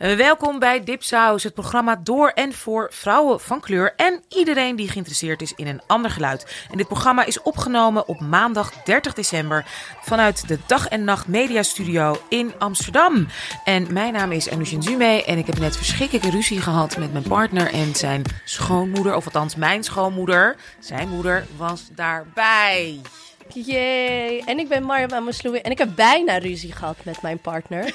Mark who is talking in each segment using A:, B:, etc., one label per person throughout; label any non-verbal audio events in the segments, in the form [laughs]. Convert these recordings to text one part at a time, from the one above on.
A: Uh, welkom bij Dipsaus, het programma door en voor vrouwen van kleur en iedereen die geïnteresseerd is in een ander geluid. En dit programma is opgenomen op maandag 30 december vanuit de Dag en Nacht Media Studio in Amsterdam. En mijn naam is Anushin Zume en ik heb net verschrikkelijke ruzie gehad met mijn partner en zijn schoonmoeder, of althans mijn schoonmoeder. Zijn moeder was daarbij.
B: Yay! En ik ben Marja Amasloe en ik heb bijna ruzie gehad met mijn partner.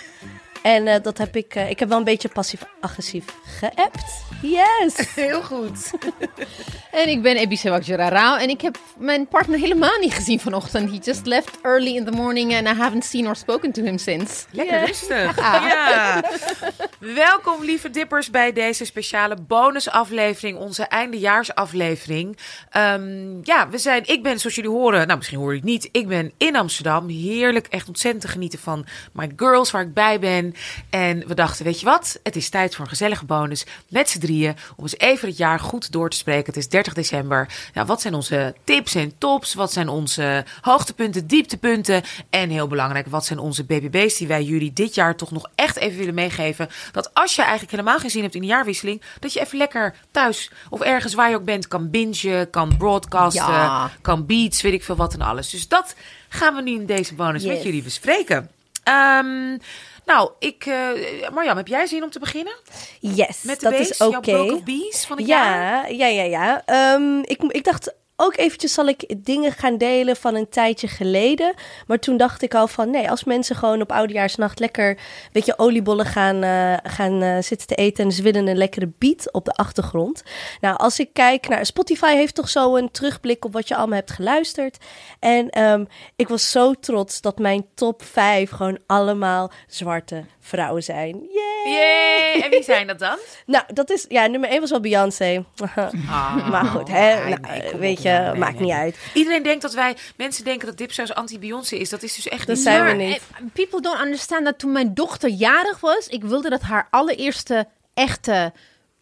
B: En uh, dat heb ik, uh, ik heb wel een beetje passief-agressief geappt. Yes! [laughs]
A: Heel goed. [laughs]
C: en ik ben Ebi Sewak en ik heb mijn partner helemaal niet gezien vanochtend. He just left early in the morning and I haven't seen or spoken to him since.
A: Lekker rustig. [laughs] Ja. Welkom lieve dippers bij deze speciale bonusaflevering, onze eindejaarsaflevering. Um, ja, we zijn, ik ben zoals jullie horen, nou misschien hoor je het niet, ik ben in Amsterdam. Heerlijk, echt ontzettend te genieten van My Girls waar ik bij ben. En we dachten, weet je wat, het is tijd voor een gezellige bonus met z'n drieën. Om eens even het jaar goed door te spreken. Het is 30 december. Ja, wat zijn onze tips en tops? Wat zijn onze hoogtepunten, dieptepunten? En heel belangrijk, wat zijn onze BBB's die wij jullie dit jaar toch nog echt even willen meegeven? Dat als je eigenlijk helemaal geen zin hebt in de jaarwisseling, dat je even lekker thuis of ergens waar je ook bent kan bingen, kan broadcasten, kan beats, weet ik veel wat en alles. Dus dat gaan we nu in deze bonus met jullie bespreken. Um, nou, ik, uh, Marjam, heb jij zin om te beginnen?
B: Yes,
A: Met
B: dat
A: beest,
B: is oké.
A: Okay. bees van het
B: ja,
A: jaar?
B: Ja, ja, ja. Um, ik, ik dacht ook eventjes zal ik dingen gaan delen van een tijdje geleden. Maar toen dacht ik al van nee, als mensen gewoon op oudejaarsnacht lekker een beetje oliebollen gaan, uh, gaan uh, zitten te eten en ze willen een lekkere beat op de achtergrond. Nou, als ik kijk naar Spotify heeft toch zo een terugblik op wat je allemaal hebt geluisterd. En um, ik was zo trots dat mijn top 5 gewoon allemaal zwarte vrouwen zijn. Yay!
A: Yay! En wie zijn dat dan? [laughs]
B: nou, dat is ja, nummer 1 was wel Beyoncé. Ah, maar goed, hè, nee, nou, nee, weet je, nee, maakt niet uit.
A: Iedereen denkt dat wij, mensen denken dat Dipsaus anti-Beyoncé is. Dat is dus echt
B: dat
A: niet
B: zijn we niet.
C: People don't understand dat toen mijn dochter jarig was, ik wilde dat haar allereerste echte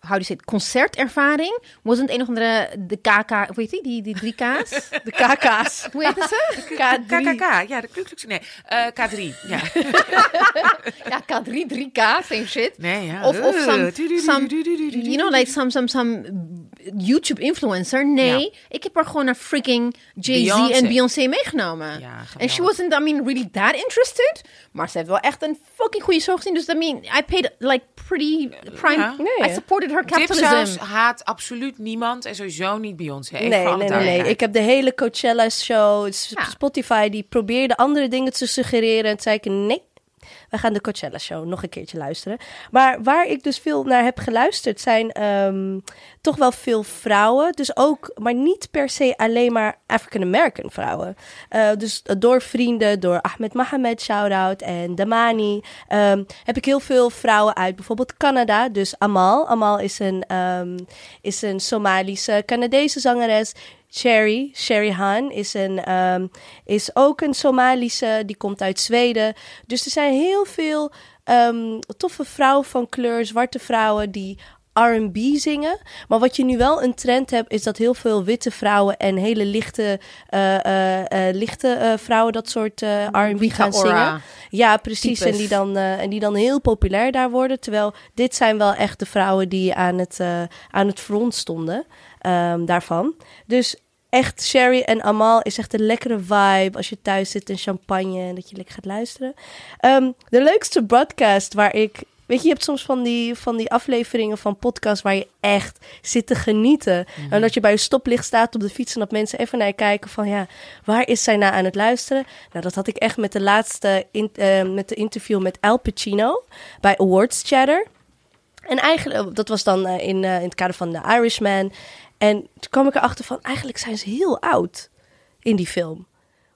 C: how do you say it, concertervaring. Was het een of andere, de KK, hoe heet die, die, die drie K's?
B: De KK's. [laughs]
C: Hoe heet ze?
A: K3. KKK, ja, de Kluklux, nee, uh, K3, ja. [laughs]
C: ja, K3, 3K, same shit.
A: Nee, ja.
C: Of, of some, some, you know, like some, some, some YouTube influencer. Nee, ja. ik heb haar gewoon naar freaking Jay-Z en Beyoncé meegenomen.
A: Ja,
C: en she wasn't, I mean, really that interested. Maar ze heeft wel echt een fucking goede show gezien. Dus I mean, I paid like pretty prime.
A: Ja.
C: Nee, I supported her capitalism.
A: Dipsaus haat absoluut niemand en sowieso niet Beyoncé.
B: Nee, nee, nee, nee. Ik heb de hele Coachella show. Spotify, die probeerde andere dingen te suggereren. En zei ik, nee, we gaan de Coachella Show nog een keertje luisteren. Maar waar ik dus veel naar heb geluisterd zijn um, toch wel veel vrouwen. Dus ook, maar niet per se alleen maar African American vrouwen. Uh, dus door vrienden, door Ahmed Mohamed, shout-out, en Damani, um, heb ik heel veel vrouwen uit bijvoorbeeld Canada. Dus Amal. Amal is een, um, is een Somalische Canadese zangeres. Sherry, Sherry Han, is, een, um, is ook een Somalische, die komt uit Zweden. Dus er zijn heel veel um, toffe vrouwen van kleur, zwarte vrouwen die R&B zingen. Maar wat je nu wel een trend hebt, is dat heel veel witte vrouwen en hele lichte, uh, uh, uh, lichte vrouwen dat soort R&B gaan zingen. Ja, precies. En die, dan, en die dan heel populair daar worden. Terwijl dit zijn wel echt de vrouwen die aan het, aan het front stonden um, daarvan. Dus echt Sherry en Amal is echt een lekkere vibe als je thuis zit in champagne en dat je lekker gaat luisteren. Um, de leukste broadcast waar ik Weet je, je hebt soms van die, van die afleveringen van podcasts waar je echt zit te genieten. Mm. En dat je bij je stoplicht staat op de fiets en dat mensen even naar je kijken van ja, waar is zij nou aan het luisteren? Nou, dat had ik echt met de laatste in, uh, met de interview met Al Pacino bij Awards Chatter. En eigenlijk, dat was dan uh, in, uh, in het kader van The Irishman. En toen kwam ik erachter van, eigenlijk zijn ze heel oud in die film.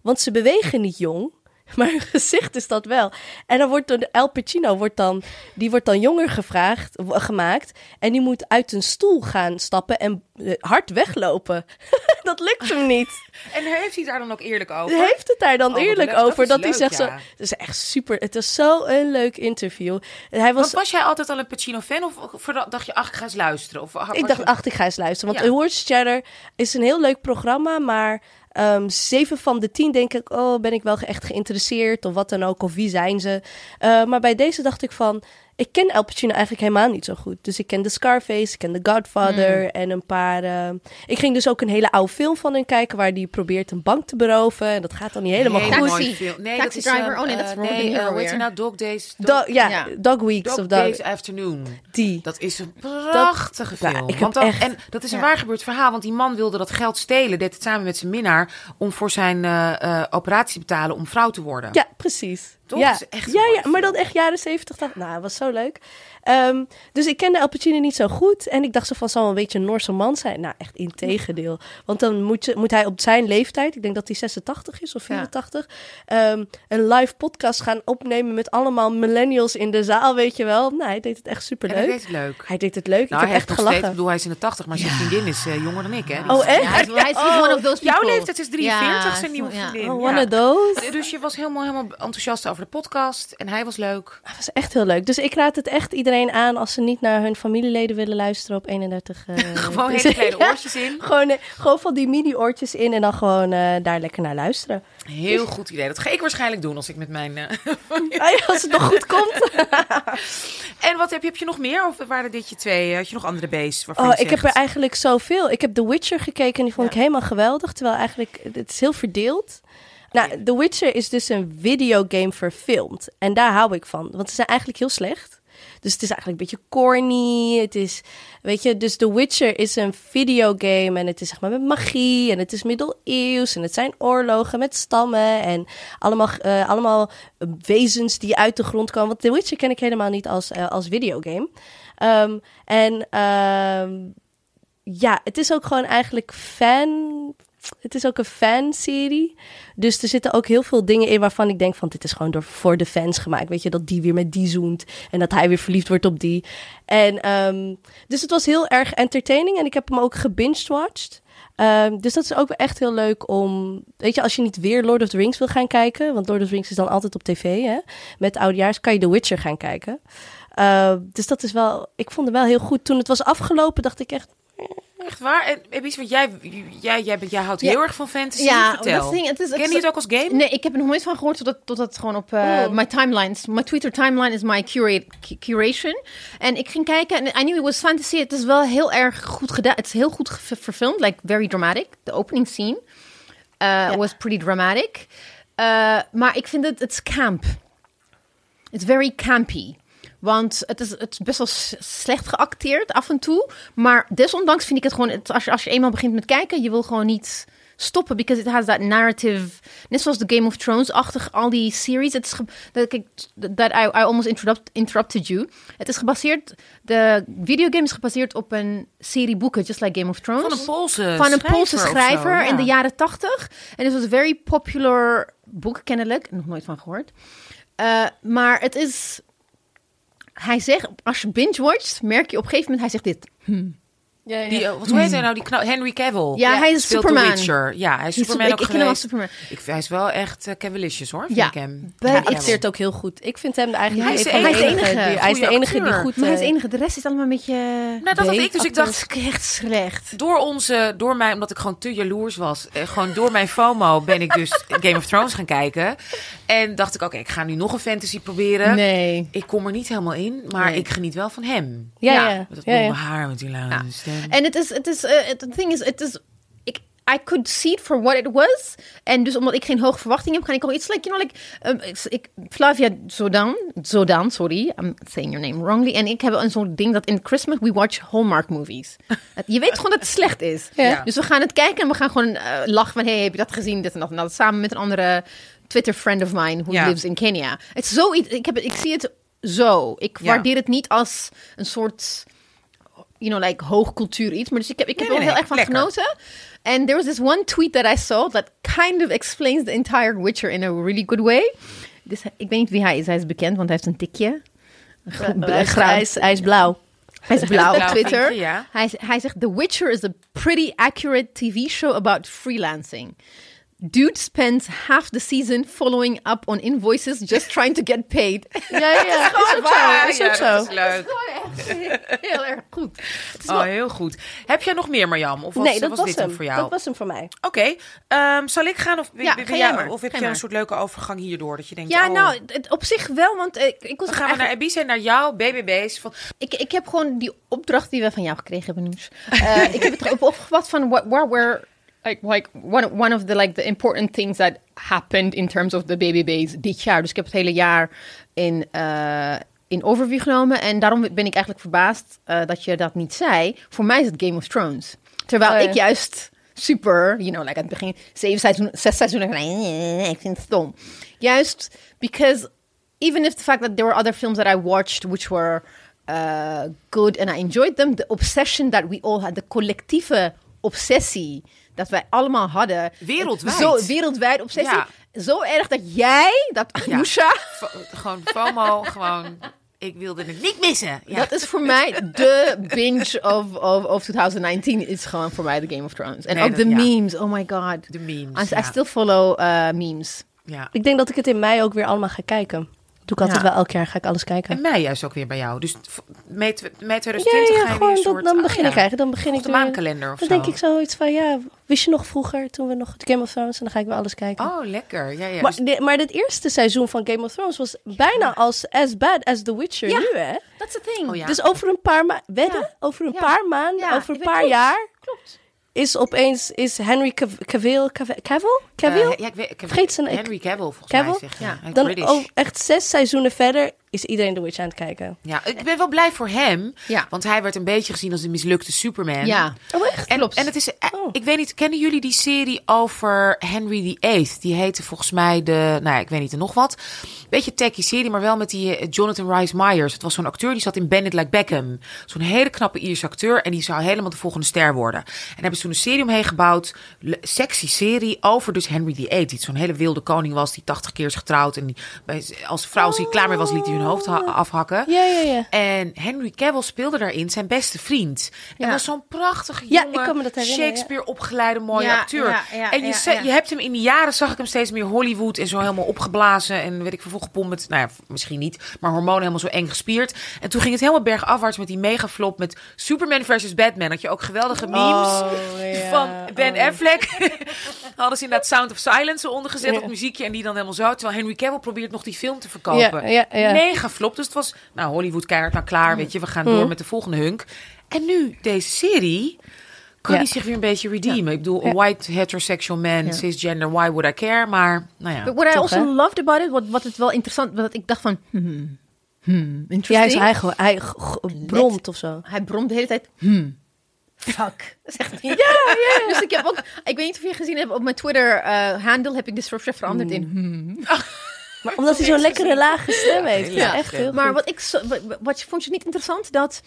B: Want ze bewegen niet jong, [laughs] maar hun gezicht is dat wel. En dan wordt de El Pacino wordt dan, die wordt dan jonger gevraagd, gemaakt. En die moet uit een stoel gaan stappen en hard weglopen. [laughs] dat lukt hem niet. [laughs]
A: En heeft hij daar dan ook eerlijk over?
B: Heeft het daar dan oh, eerlijk over? Dat, hij zegt zo. Het is echt super. Het was zo een leuk interview. Hij was,
A: was jij altijd al een Pacino-fan? Of dacht je, ach, ik ga eens luisteren? Of,
B: ik dacht, ach, ik ga eens luisteren. Want ja. Awards Chatter is een heel leuk programma, maar Um, zeven van de tien denk ik, oh, ben ik wel echt geïnteresseerd of wat dan ook, of wie zijn ze. Uh, maar bij deze dacht ik van, ik ken Al Pacino eigenlijk helemaal niet zo goed. Dus ik ken The Scarface, ik ken The Godfather
C: Hmm.
B: en een paar... eh, ik ging dus ook een hele oude film van hem kijken... waar die probeert een bank te beroven. En dat gaat dan niet helemaal
A: Hele
B: goed.
C: Taxi.
A: Nee,
C: Taxi
A: dat is,
C: Driver.
A: ehm,
C: Oh nee, dat is
A: eh,
C: Robert
A: nee,
C: De
A: eh, die nou? Dog Days. Dog,
B: Do- ja,
C: Ja.
B: Dog Weeks
A: Dog
B: of Dog...
A: Days Afternoon.
B: Die.
A: Dat is een prachtige film. want
B: echt-
A: En dat is een
C: Ja.
A: waar gebeurd verhaal. Want die man wilde dat geld stelen. Deed het samen met zijn minnaar. Om voor zijn eh, eh, operatie te betalen om vrouw te worden.
B: Ja, precies.
A: Toch?
B: Ja,
A: Dat echt
B: ja, maar dan echt jaren zeventig. dacht- Nou, dat was zo leuk. Ehm, dus ik kende Al Pacino niet zo goed. En ik dacht zo van, zal een beetje een Noorse man zijn? Nou, echt in tegendeel. Want dan moet, je, moet hij op zijn leeftijd, ik denk dat hij 86 is of
C: Ja.
B: 84, ehm, een live podcast gaan opnemen met allemaal millennials in de zaal, weet je wel. Nou, hij deed het echt super
A: En hij
B: leuk.
A: deed het leuk.
B: Hij deed het leuk.
A: Nou,
B: ik
A: hij
B: heb echt
A: steeds, ik
B: gelachen.
A: bedoel, hij is in de 80, maar zijn vriendin is eh, jonger dan ik. Hè?
B: Oh,
A: is-
B: echt?
C: Ja, hij is, hij is
B: Oh,
C: one of those
A: Jouw
C: people.
A: leeftijd is 43,
C: Ja,
A: zijn nieuwe vriendin.
B: Oh,
A: Ja.
B: one of those.
A: Dus je was helemaal, helemaal enthousiast over de podcast. En hij was leuk.
B: Dat was echt heel leuk. Dus ik raad het echt iedereen aan als ze niet naar hun familieleden willen luisteren op 31. eh, [laughs]
A: Gewoon
B: dus-
A: hele kleine [laughs] oortjes in.
B: Gewoon, eh, gewoon van die mini-oortjes in en dan gewoon eh, daar lekker naar luisteren.
A: Heel goed idee. Dat ga ik waarschijnlijk doen als ik met mijn... [laughs]
B: Ah ja, als het nog goed komt.
A: En wat heb je, heb je nog meer? Of waren dit je twee? Had je nog andere waarvan
B: Oh, ik heb er eigenlijk zoveel. Ik heb The Witcher gekeken en die vond
A: Ja.
B: ik helemaal geweldig. Terwijl eigenlijk, het is heel verdeeld. Nou, The Witcher is dus een videogame verfilmd. En daar hou ik van. Want ze zijn eigenlijk heel slecht. Dus het is eigenlijk een beetje corny. Het is, weet je, dus The Witcher is een videogame. En het is zeg maar met magie. En het is middeleeuws. En het zijn oorlogen met stammen. En allemaal, eh, allemaal wezens die uit de grond komen. Want The Witcher ken ik helemaal niet als, eh, als videogame. Ehm, en ehm, ja, het is ook gewoon eigenlijk fan. Het is ook een fanserie. Dus er zitten ook heel veel dingen in waarvan ik denk van dit is gewoon door, voor de fans gemaakt. Weet je, dat die weer met die zoent en dat hij weer verliefd wordt op die. En ehm, dus het was heel erg entertaining en ik heb hem ook gebinged-watched. Ehm, dus dat is ook echt heel leuk om, weet je, als je niet weer Lord of the Rings wil gaan kijken, want Lord of the Rings is dan altijd op tv, hè, met oudjaars, kan je The Witcher gaan kijken. Uh, dus dat is wel, ik vond het wel heel goed. Toen het was afgelopen, dacht ik echt,
A: Echt waar? En Ebis, want jij, jij, jij, bent- jij houdt
C: Ja.
A: heel erg van fantasy.
C: Ja,
A: Vertel.
C: dat ding, het is,
A: Ken je het ook als game?
C: Nee, ik heb er nog nooit van gehoord totdat, totdat het gewoon op eh
B: Oh.
C: mijn timelines. Mijn Twitter timeline is my curate, cu- curation. En ik ging kijken en I knew it was fantasy. Het is wel heel erg goed gedaan. Het is heel goed verfilmd, like very dramatic. The opening scene uh, was pretty dramatic. Uh, maar ik vind het, het is camp. It's very campy. Want het is, het is best wel slecht geacteerd af en toe. Maar desondanks vind ik het gewoon... Het, als, je, als je eenmaal begint met kijken, je wil gewoon niet stoppen. Because it has that narrative... Net zoals de Game of Thrones-achtig, al die series. Het is dat ik, that I, I almost interrupt, interrupted you. Het is gebaseerd... De videogame is gebaseerd op een serie boeken, just like Game of Thrones.
A: Van een Poolse
C: Van een Poolse
A: of zo,
C: schrijver in de jaren tachtig. En het was een very popular boek, kennelijk. Nog nooit van gehoord. Uh, maar het is... Hij zegt, als je binge-watcht, merk je op een gegeven moment... Hij zegt dit.
B: Ja, ja.
A: Die, eh, wat hoe heet hij nou? Die knal- Henry Cavill.
C: Ja, hij is
A: speelt
C: Superman.
A: Witcher. Ja, hij is
C: Hij is
A: Superman
C: ik,
A: ook
C: ik ken hem als. Superman.
A: Ik, hij is wel echt uh, Cavilicious hoor.
C: Ja.
A: Vind ik hem.
B: Hij
C: it's-
B: acteert ook heel goed. Ik vind hem eigenlijk
A: Ja, hij is de
B: van de
C: enige.
B: enige. die- Hij is de enige die goed...
C: Maar hij is de
B: eh,
C: enige. De rest is allemaal een beetje...
A: Nou, dat had ik. Dus ik
C: Dat
A: dacht,
C: is echt slecht.
A: door onze, door mij, omdat ik gewoon te jaloers was, eh, gewoon door mijn FOMO ben ik dus [laughs] Game of Thrones gaan kijken. En dacht ik, oké, ik ga nu nog een fantasy proberen.
C: Nee.
A: Ik kom er niet helemaal in, maar
C: Nee.
A: ik geniet wel van hem.
B: Ja,
C: Ja,
B: ja.
A: Met dat
B: ja,
A: blonde
B: ja.
A: haar, met die lange
C: Ja.
A: stem.
C: En het is, het is, uh, the thing is, het is, ik, I could see it for what it was. En dus omdat ik geen hoge verwachting heb, kan ik al iets like, you know, like, um, ik, ik, Flavia Zodan, Zodan, sorry, I'm saying your name wrongly. En ik heb een soort ding dat in Christmas we watch Hallmark movies. Het- [laughs] je weet gewoon dat het slecht is.
B: Ja.
C: Dus we gaan het kijken en we gaan gewoon uh, lachen van, hey, heb je dat gezien, dit en dat en dat. Samen met een andere Twitter friend of mine who
A: Ja.
C: lives in Kenya. Het is zoiets, ik, heb, het- ik zie het zo. Ik
A: Ja.
C: waardeer het niet als een soort you know, like hoogcultuur iets. Maar dus ik heb, ik heb
A: Nee,
C: er
A: nee, nee,
C: echt van
A: lekker.
C: genoten. And there was this one tweet that I saw that kind of explains the entire Witcher in a really good way. Dus ik weet niet wie hij is. Hij is bekend, want hij heeft een tikje. Gro-
B: Hij is, blauw.
C: hij is blauw op Twitter. hij, hij zegt, The Witcher is a pretty accurate TV show about freelancing. Dude spends half the season following up on invoices just trying to get paid. [laughs]
B: Ja, ja, ja. Is ook zo.
A: Waar,
B: Is
A: ja,
B: ook
A: dat
B: zo.
A: is leuk.
C: Gewoon Heel erg goed. Het is
A: Oh,
C: wel-
A: heel goed. Heb jij nog meer, Marjam? Of was,
B: nee, dat
A: was,
B: was,
A: dit
B: hem.
A: voor jou?
B: Dat was hem voor mij.
A: Oké, ehm, zal ik gaan of,
C: Ja, ga
A: jij-
C: maar.
A: of heb jij een soort leuke overgang hierdoor? Dat je denkt,
C: ja,
A: oh,
C: nou, het- op zich wel, want ik, ik was
A: dan gaan we naar Ibiza en naar jou, BBB's. Van,
C: Ik, ik heb gewoon die opdracht die we van jou gekregen hebben, Noes. Eh, ik heb het op, opgevat van what, what were like, like one, one of the like the important things that happened in terms of the BBB's dit jaar. Dus ik heb het hele jaar in, eh, in overview genomen. En daarom ben ik eigenlijk verbaasd eh, dat je dat niet zei. Voor mij is het Game of Thrones. Terwijl
B: Oh, ja.
C: ik juist super, you know, like aan het begin, zeven seizoenen, zes seizoenen, ik vind het stom. Juist because even if the fact that there were other films that I watched which were uh, good and I enjoyed them, the obsession that we all had, de collectieve obsessie dat wij allemaal hadden.
A: Wereldwijd.
C: Zo, wereldwijd obsessie.
A: Ja.
C: Zo erg dat jij, dat
A: Ja.
C: Anousha,
A: fo- gewoon FOMO, gewoon, ik wilde het niet missen. Ja.
C: dat is voor mij de binge of, of, of 2019 is gewoon voor mij de Game of Thrones. En
A: Nee,
C: ook de
A: ja.
C: memes, oh my god.
A: de memes.
C: I, I
A: ja.
C: still follow uh, memes.
A: ja.
B: Ik denk dat ik het in mei ook weer allemaal ga kijken. Doe ik altijd
C: Ja.
B: wel elk jaar, ga ik alles kijken.
A: En mij juist ook weer bij jou. Dus mei,
B: Ja,
A: 2020
B: ja,
A: ga je weer
B: dat, dan
A: oh
B: begin
A: ja,
B: ik eigenlijk. Dan begin ik
A: de
B: weer-
A: maankalender of
B: Dan
A: zo.
B: denk ik zoiets van, ja, wist je nog vroeger, toen we nog Game of Thrones, en dan ga ik weer alles kijken.
A: Oh, lekker. Ja, ja.
B: maar,
A: dus-
B: de- maar het eerste seizoen van Game of Thrones was bijna als as bad as The Witcher
C: Ja.
B: nu, hè?
C: That's the thing.
A: Oh ja.
B: Dus over een paar maanden, wedden,
C: Ja.
B: over een
C: Ja.
B: paar maanden,
C: Ja,
B: over een
C: ik
B: paar
C: klopt.
B: jaar,
C: Klopt.
B: Is opeens, is Henry Cav- Cavill, Cavill, Cavill? Cavill?
A: Eh, ja, ik weet,
B: Vergeet zijn-
A: Henry Cavill, volgens
B: Cavill?
A: mij zeg je.
C: Ja.
B: Dan oh, echt zes seizoenen verder is iedereen The Witch aan het kijken.
A: Ja, ik ben wel blij voor hem.
C: Ja.
A: Want hij werd een beetje gezien als de mislukte Superman.
C: Ja.
B: Oh, echt?
A: En,
C: Klopt.
A: en het is, eh,
B: Oh.
A: ik weet niet, kennen jullie die serie over Henry VIII? Die heette volgens mij de, nou ja, ik weet niet, er nog wat. Beetje techie serie, maar wel met die eh, Jonathan Rhys Myers. Het was zo'n acteur die zat in Bend It Like Beckham. Zo'n hele knappe Ierse acteur en die zou helemaal de volgende ster worden. En daar hebben ze toen een serie omheen gebouwd, sexy serie over dus Henry VIII. Die zo'n hele wilde koning was, die 80 keer is getrouwd. En die, als vrouw als hij klaar mee was, liet hij hun hoofd ha- afhakken.
B: Ja, ja, ja.
A: En Henry Cavill speelde daarin zijn beste vriend. En
C: Ja.
A: was zo'n prachtige
B: Ja,
A: jonge,
B: ik kan me dat herinneren,
A: Shakespeare opgeleide mooie
C: Ja,
A: acteur.
C: ja, ja,
A: en je, ze- je hebt hem in de jaren, zag ik hem steeds meer Hollywood en zo helemaal opgeblazen. En weet ik veel, gepompt met, nou ja, misschien niet, maar hormonen helemaal zo eng gespierd. En toen ging het helemaal bergafwaarts met die megaflop met Superman versus Batman. Had je ook geweldige memes
B: Oh, ja.
A: van Ben
B: Oh.
A: Affleck. [laughs] Hadden ze inderdaad Sound of Silence eronder gezet op muziekje en die dan helemaal zo. Terwijl Henry Cavill probeert nog die film te verkopen.
B: Ja, ja, ja.
A: Mega flop. Dus het was, nou, Hollywood keihard nou klaar, weet je. We gaan door met de volgende hunk. En nu, deze serie, kan
B: Ja.
A: hij zich weer een beetje redeemen. Ik bedoel,
B: Ja.
A: a white heterosexual man,
C: Ja.
A: cisgender, why would I care? Maar, nou ja.
C: But what I also
B: hè?
C: loved about it, wat, wat het wel interessant, wat ik dacht van, hmm, hmm,
B: Ja,
C: interesting.
B: hij, is, hij, g- bromt of zo.
C: Hij bromt de hele tijd, hmm, fuck. [laughs] Zegt hij. Ja, ja. Dus ik heb ook, ik weet niet of je gezien hebt, op mijn Twitter eh, handle heb ik disruption veranderd in hmm. [laughs]
B: Maar omdat hij zo'n lekkere lage stem heeft. Ja, echt heel
C: Maar
B: goed.
C: wat ik zo, wat, vond je niet interessant dat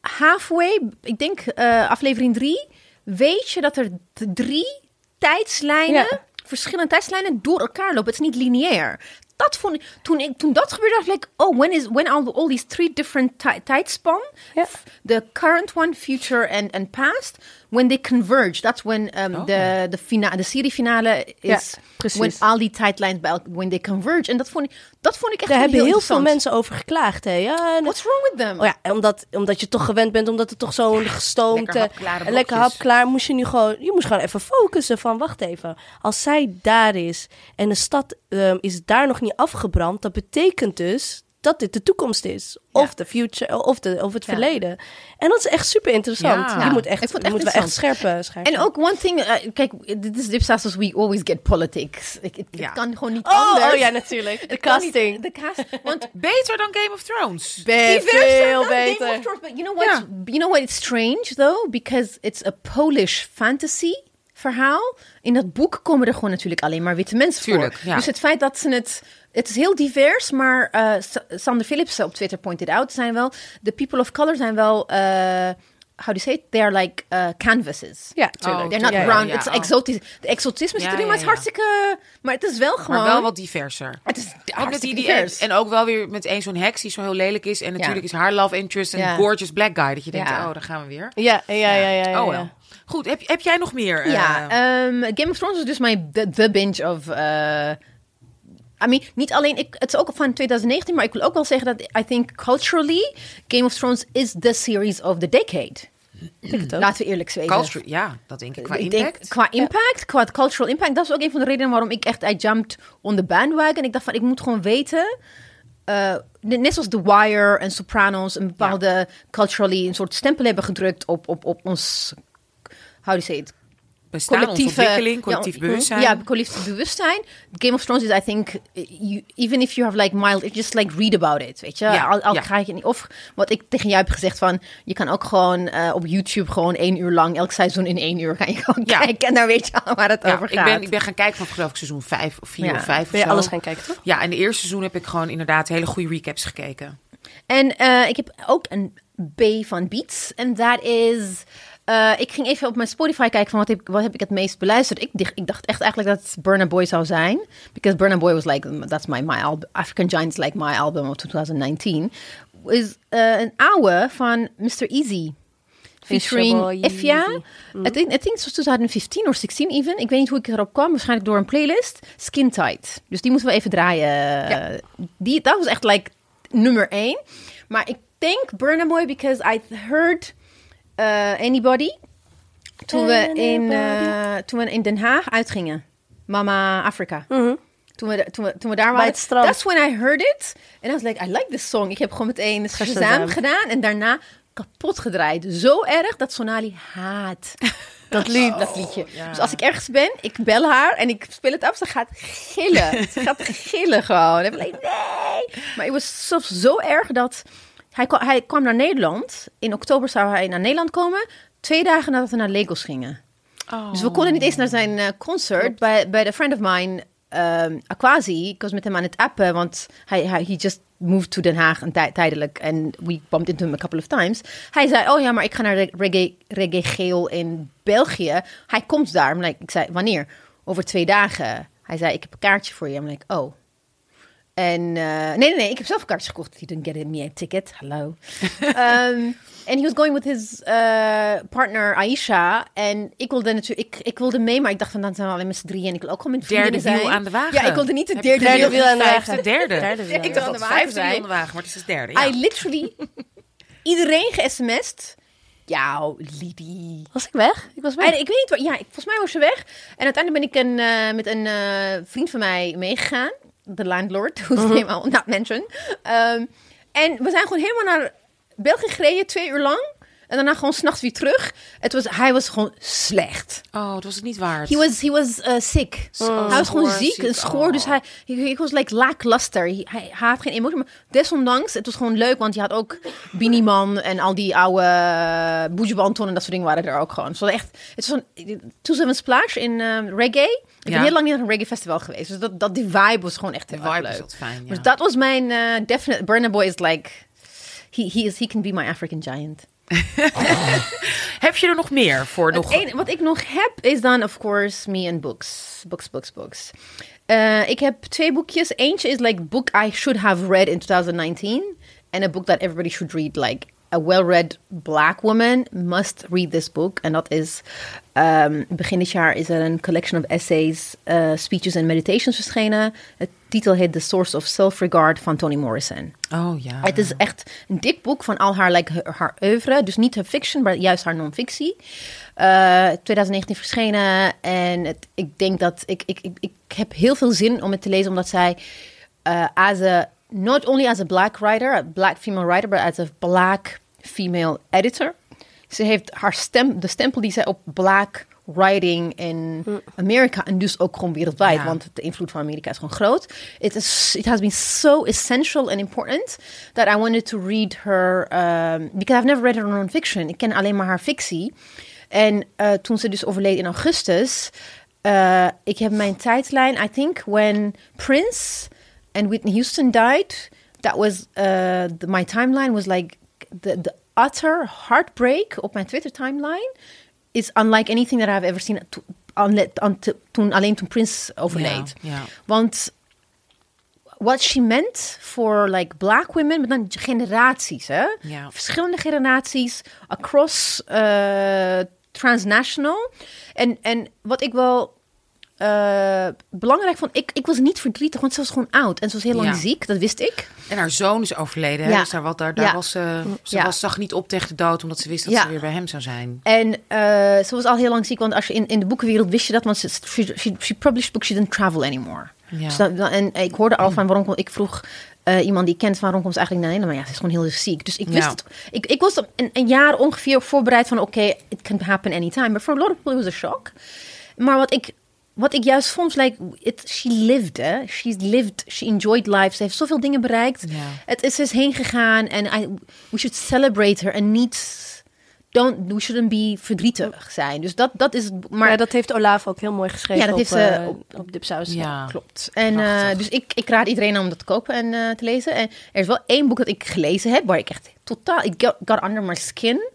C: halfway, ik denk eh, aflevering drie, weet je dat er drie tijdslijnen,
B: Ja.
C: verschillende tijdslijnen door elkaar lopen. Het is niet lineair. Dat vond ik, toen, ik, toen dat gebeurde, dacht ik, oh, when is when all, all these three different ti- tijdspan,
B: Ja.
C: the current one, future and, and past, when they converge, that's when um,
A: Oh.
C: de, de, fina, de serie finale
B: Ja,
C: is,
B: precies.
C: when al die tijdlijnen bij elkaar, when they converge. En dat vond ik, dat vond ik echt
B: Daar hebben heel veel mensen over geklaagd. Hè? Ja, en
C: What's wrong with them?
B: Oh ja, omdat, omdat je toch gewend bent, omdat het toch zo'n gestoomd...
A: lekker
B: lekker
A: blokjes.
B: hapklaar, moest je nu gewoon... Je moest gewoon even focussen van, wacht even. Als zij daar is en de stad ehm, is daar nog niet afgebrand... dat betekent dus dat dit de toekomst is. Of de future, of, de, of het
C: Ja.
B: verleden. En dat is echt super interessant.
A: Ja.
B: Je moet echt,
C: echt
B: moet wel echt scherp, scherp
C: En ook one thing, eh, kijk, dit is Dipsaus als we always get politics. Ik, het, het
A: Ja.
C: kan gewoon niet
B: Oh,
C: anders.
B: oh ja, natuurlijk. De casting.
C: De cast. [laughs] Want
A: Beter dan Game of Thrones.
B: Be- veel
C: dan Game
B: beter.
C: of Thrones. But you know what?
A: Ja.
C: You know what? It's strange though, because it's a Polish fantasy verhaal. In dat boek komen er gewoon natuurlijk alleen maar witte mensen
A: Tuurlijk,
C: voor.
A: ja.
C: Dus het feit dat ze het... Het is heel divers, maar eh, Sa- Sander Phillips op Twitter pointed out... zijn wel... De people of color zijn wel... eh how do you say it? They're like uh, canvases.
B: Ja, tuurlijk.
A: Oh,
C: They're not brown.
A: ja,
C: It's
A: oh.
C: exotisch. De exotisme zit
A: Ja,
C: erin,
A: ja,
C: maar het is
A: ja.
C: hartstikke... Maar het is wel gewoon...
A: Maar wel wat diverser.
C: Het is hartstikke
A: die,
C: divers.
A: en ook wel weer met één zo'n heks die zo heel lelijk is. En natuurlijk is haar love interest een
C: Ja.
A: gorgeous black guy. Dat je denkt,
C: Ja.
A: oh, daar gaan we weer.
B: Ja, ja, ja, ja. ja,
A: oh
B: ja.
A: wel. Goed, heb, heb jij nog meer?
C: Ja,
A: eh,
C: ehm, Game of Thrones is dus mijn the, the binge of eh, I mean, niet alleen, ik, het is ook van 2019, maar ik wil ook wel zeggen dat I think culturally Game of Thrones is the series of the decade. Laten we eerlijk zijn.
A: Culture, ja, dat denk ik. Qua
C: ik
A: impact.
C: denk qua impact, qua cultural impact, dat is ook een van de redenen waarom ik echt, I jumped on the bandwagon. Ik dacht van, ik moet gewoon weten, eh, net zoals The Wire en Sopranos, een bepaalde culturally een soort stempel hebben gedrukt op, op, op ons, how do you say it,
A: Bestaan,
C: collectieve
A: ontwikkeling, collectief
C: ja,
A: bewustzijn.
C: Ja, collectief bewustzijn. Game of Thrones is, I think, you, even if you have like mild, just like read about it, weet je.
A: Ja,
C: al, al
A: ja.
C: ga je niet. Of wat ik tegen jou heb gezegd van, je kan ook gewoon eh, op YouTube gewoon één uur lang, elk seizoen in één uur kan je gewoon
A: Ja.
C: kijken en dan weet je al waar het
A: Ja,
C: over
A: ik,
C: gaat.
A: ben, ik ben gaan kijken van geloof ik seizoen 5 of 4
C: Ja.
A: of 5
B: Ben je alles gaan kijken, toch?
A: Ja, en de eerste seizoen heb ik gewoon inderdaad hele goede recaps gekeken.
C: En eh, ik heb ook een B van Beats. En dat is... eh, ik ging even op mijn Spotify kijken van wat heb, wat heb ik het meest beluisterd. Ik, dacht- ik dacht echt eigenlijk dat het Burna Boy zou zijn. Because Burna Boy was like, that's my, my album. African Giants like my album of 2019. Is eh, een oude van Mr. Easy. Featuring Effia.
B: Easy.
C: I think, I think it was 2015 of 16 even. Ik weet niet hoe ik erop kwam. Waarschijnlijk door een playlist. Skin Tight. Dus die moeten we even draaien. Die, dat was echt like nummer één. Maar ik denk Burna Boy because I heard Anybody. Toen we, in, eh, toen we in Den Haag uitgingen. Mama Afrika. Toen we, toen, we, toen we daar waren.
B: het strand.
C: That's when I heard it. And I was like, I like this song. Ik heb gewoon meteen Shazam gedaan. En daarna kapot gedraaid. Zo erg dat Sonali haat. Dat, lied, [laughs] dat liedje. Dus als ik ergens ben, ik bel haar en ik speel het af. Ze gaat gillen. ze gaat gillen gewoon. En ik like, nee. Maar het was zelfs zo erg dat... Hij kwam, hij kwam naar Nederland. In oktober zou hij naar Nederland komen. Twee dagen nadat we naar Lagos gingen. Dus we konden niet eens naar zijn eh, concert bij, bij de friend of mine, um, Aquasi. Ik was met hem aan het appen, want hij, hij he just moved to Den Haag tij- tijdelijk. En we bumped into him a couple of times. Hij zei, oh ja, maar ik ga naar reggae, reggae Geel in België. Hij komt daar. Like, ik zei, wanneer? Over twee dagen. Hij zei, ik heb een kaartje voor je. I'm like, oh. En eh, nee, nee, nee, ik heb zelf een kaartje gekocht. He didn't get me a ticket. Hallo. um, [laughs] en he was going with his uh, partner Aisha. En ik wilde natuurlijk, ik, ik wilde mee, maar ik dacht van dan zijn we alleen met z'n drieën. En ik wil ook gewoon met vrienden
A: Derde
C: zijn.
A: wiel aan de wagen.
C: Ja, ik wilde niet de derde,
B: Derde
C: wiel.
B: wiel aan de
A: Vijfde,
B: wagen.
A: derde.
B: Derde wiel.
C: Ik dacht de
A: vijfde wiel aan de wagen, maar het is de derde. Ja.
C: I literally iedereen ge-sms'd. Ja, Lidie.
B: Was ik weg? Ik was weg.
C: En ik weet niet waar. Ja, ik, volgens mij was ze weg. En uiteindelijk ben ik een, eh, met een eh, vriend van mij meegegaan. De landlord, whose name I'll not mention. Ehm, en we zijn gewoon helemaal naar België gereden, twee uur lang. En daarna gewoon s'nachts weer terug. Het was, hij was gewoon slecht.
A: Oh, dat was het niet waard.
C: He was, he was uh, sick.
A: Oh,
C: hij was gewoon ziek,
A: ziek.
C: en schoor.
A: Oh.
C: Dus hij, he, he was like lackluster. Hij, hij, hij had geen emotie. Maar desondanks, het was gewoon leuk. Want je had ook Beanie Man en al die oude Buju Banton en dat soort dingen waren er ook gewoon. Het was echt, het was een Two Seven Splash in um, reggae. Ik
A: Ja.
C: ben heel lang niet naar een reggae festival geweest. Dus dat, dat die vibe was gewoon echt heel erg leuk.
A: wat fijn, ja.
C: Dus dat was mijn uh, definite... Burna Boy is like... He, he, is, he can be my African giant. [laughs]
A: Heb je er nog meer voor? Nog...
C: Wat ik nog heb is dan, of course, me and books. Books, books, books. Eh, ik heb twee boekjes. Eentje is like book I should have read in 2019. And a book that everybody should read. Like a well-read black woman must read this book. En dat is, um, begin dit jaar is er een collection of essays, uh, speeches en meditations verschenen. Het titel heet The Source of Self-Regard van Toni Morrison.
A: Oh ja.
C: Het is echt een dik boek van al haar, like, haar, oeuvre. Dus niet haar fiction, maar juist haar non-fictie. Uh, 2019 verschenen. En het, ik denk dat ik, ik, ik, ik heb heel veel zin om het te lezen, omdat zij uh, as a, not only as a black writer, a black female writer, but as a black female editor. Ze heeft haar stem, de stempel die zij op black writing in Amerika en dus ook gewoon wereldwijd,
A: Ja.
C: want de invloed van Amerika is gewoon groot. It, is, it has been so essential and important that I wanted to read her, um, because I've never read her non-fiction. Ik ken alleen maar haar fictie. En uh, toen ze dus overleed in augustus, uh, ik heb mijn tijdlijn, I think when Prince and Whitney Houston died, that was, uh, the, my timeline was like the, the utter heartbreak op mijn Twitter timeline is unlike anything that I've ever seen. To, un- to- toen, alleen toen Prince overleed.
A: Yeah, ja.
C: Want what she meant for like black women, maar dan generaties, hè?
A: Ja.
C: Verschillende generaties, across uh, transnational. En, en wat ik wel eh, belangrijk vond, ik, ik was niet verdrietig, want ze was gewoon oud. En ze was heel lang
A: Ja.
C: ziek, dat wist ik.
A: En haar zoon is overleden.
C: Ja.
A: Dus daar, wat, daar, daar
C: Ja.
A: was, ze ze
C: Ja.
A: was, zag niet op tegen de dood, omdat ze wist dat ze weer bij hem zou zijn.
C: En eh, ze was al heel lang ziek, want als je in, in de boekenwereld wist je dat, want ze, she, she, she published books, she didn't travel anymore.
A: Ja.
C: Dus dat, en ik hoorde al van waarom ik vroeg eh, iemand die ik kent waarom komt ze eigenlijk naar Nederland, maar ja, ze is gewoon heel ziek. Dus ik wist het. Ik, ik was een, een jaar ongeveer voorbereid van oké, it can happen anytime. Maar for a lot of people was a shock. Maar wat ik wat ik juist vond, like, it, she lived, hè. She lived, she enjoyed life. Ze heeft zoveel dingen bereikt. Het is, is heen gegaan en I, we should celebrate her en niet, don't, we shouldn't be verdrietig zijn. Dus dat, dat is, maar
B: dat heeft Olaf ook heel mooi geschreven
C: Ja, dat
B: op,
C: heeft ze
B: eh,
C: op-
B: op Dipsaus.
A: Ja.
C: Klopt. En eh, dus ik, ik raad iedereen aan om dat te kopen en eh, te lezen. En er is wel één boek dat ik gelezen heb, waar ik echt totaal, it got, got under my skin.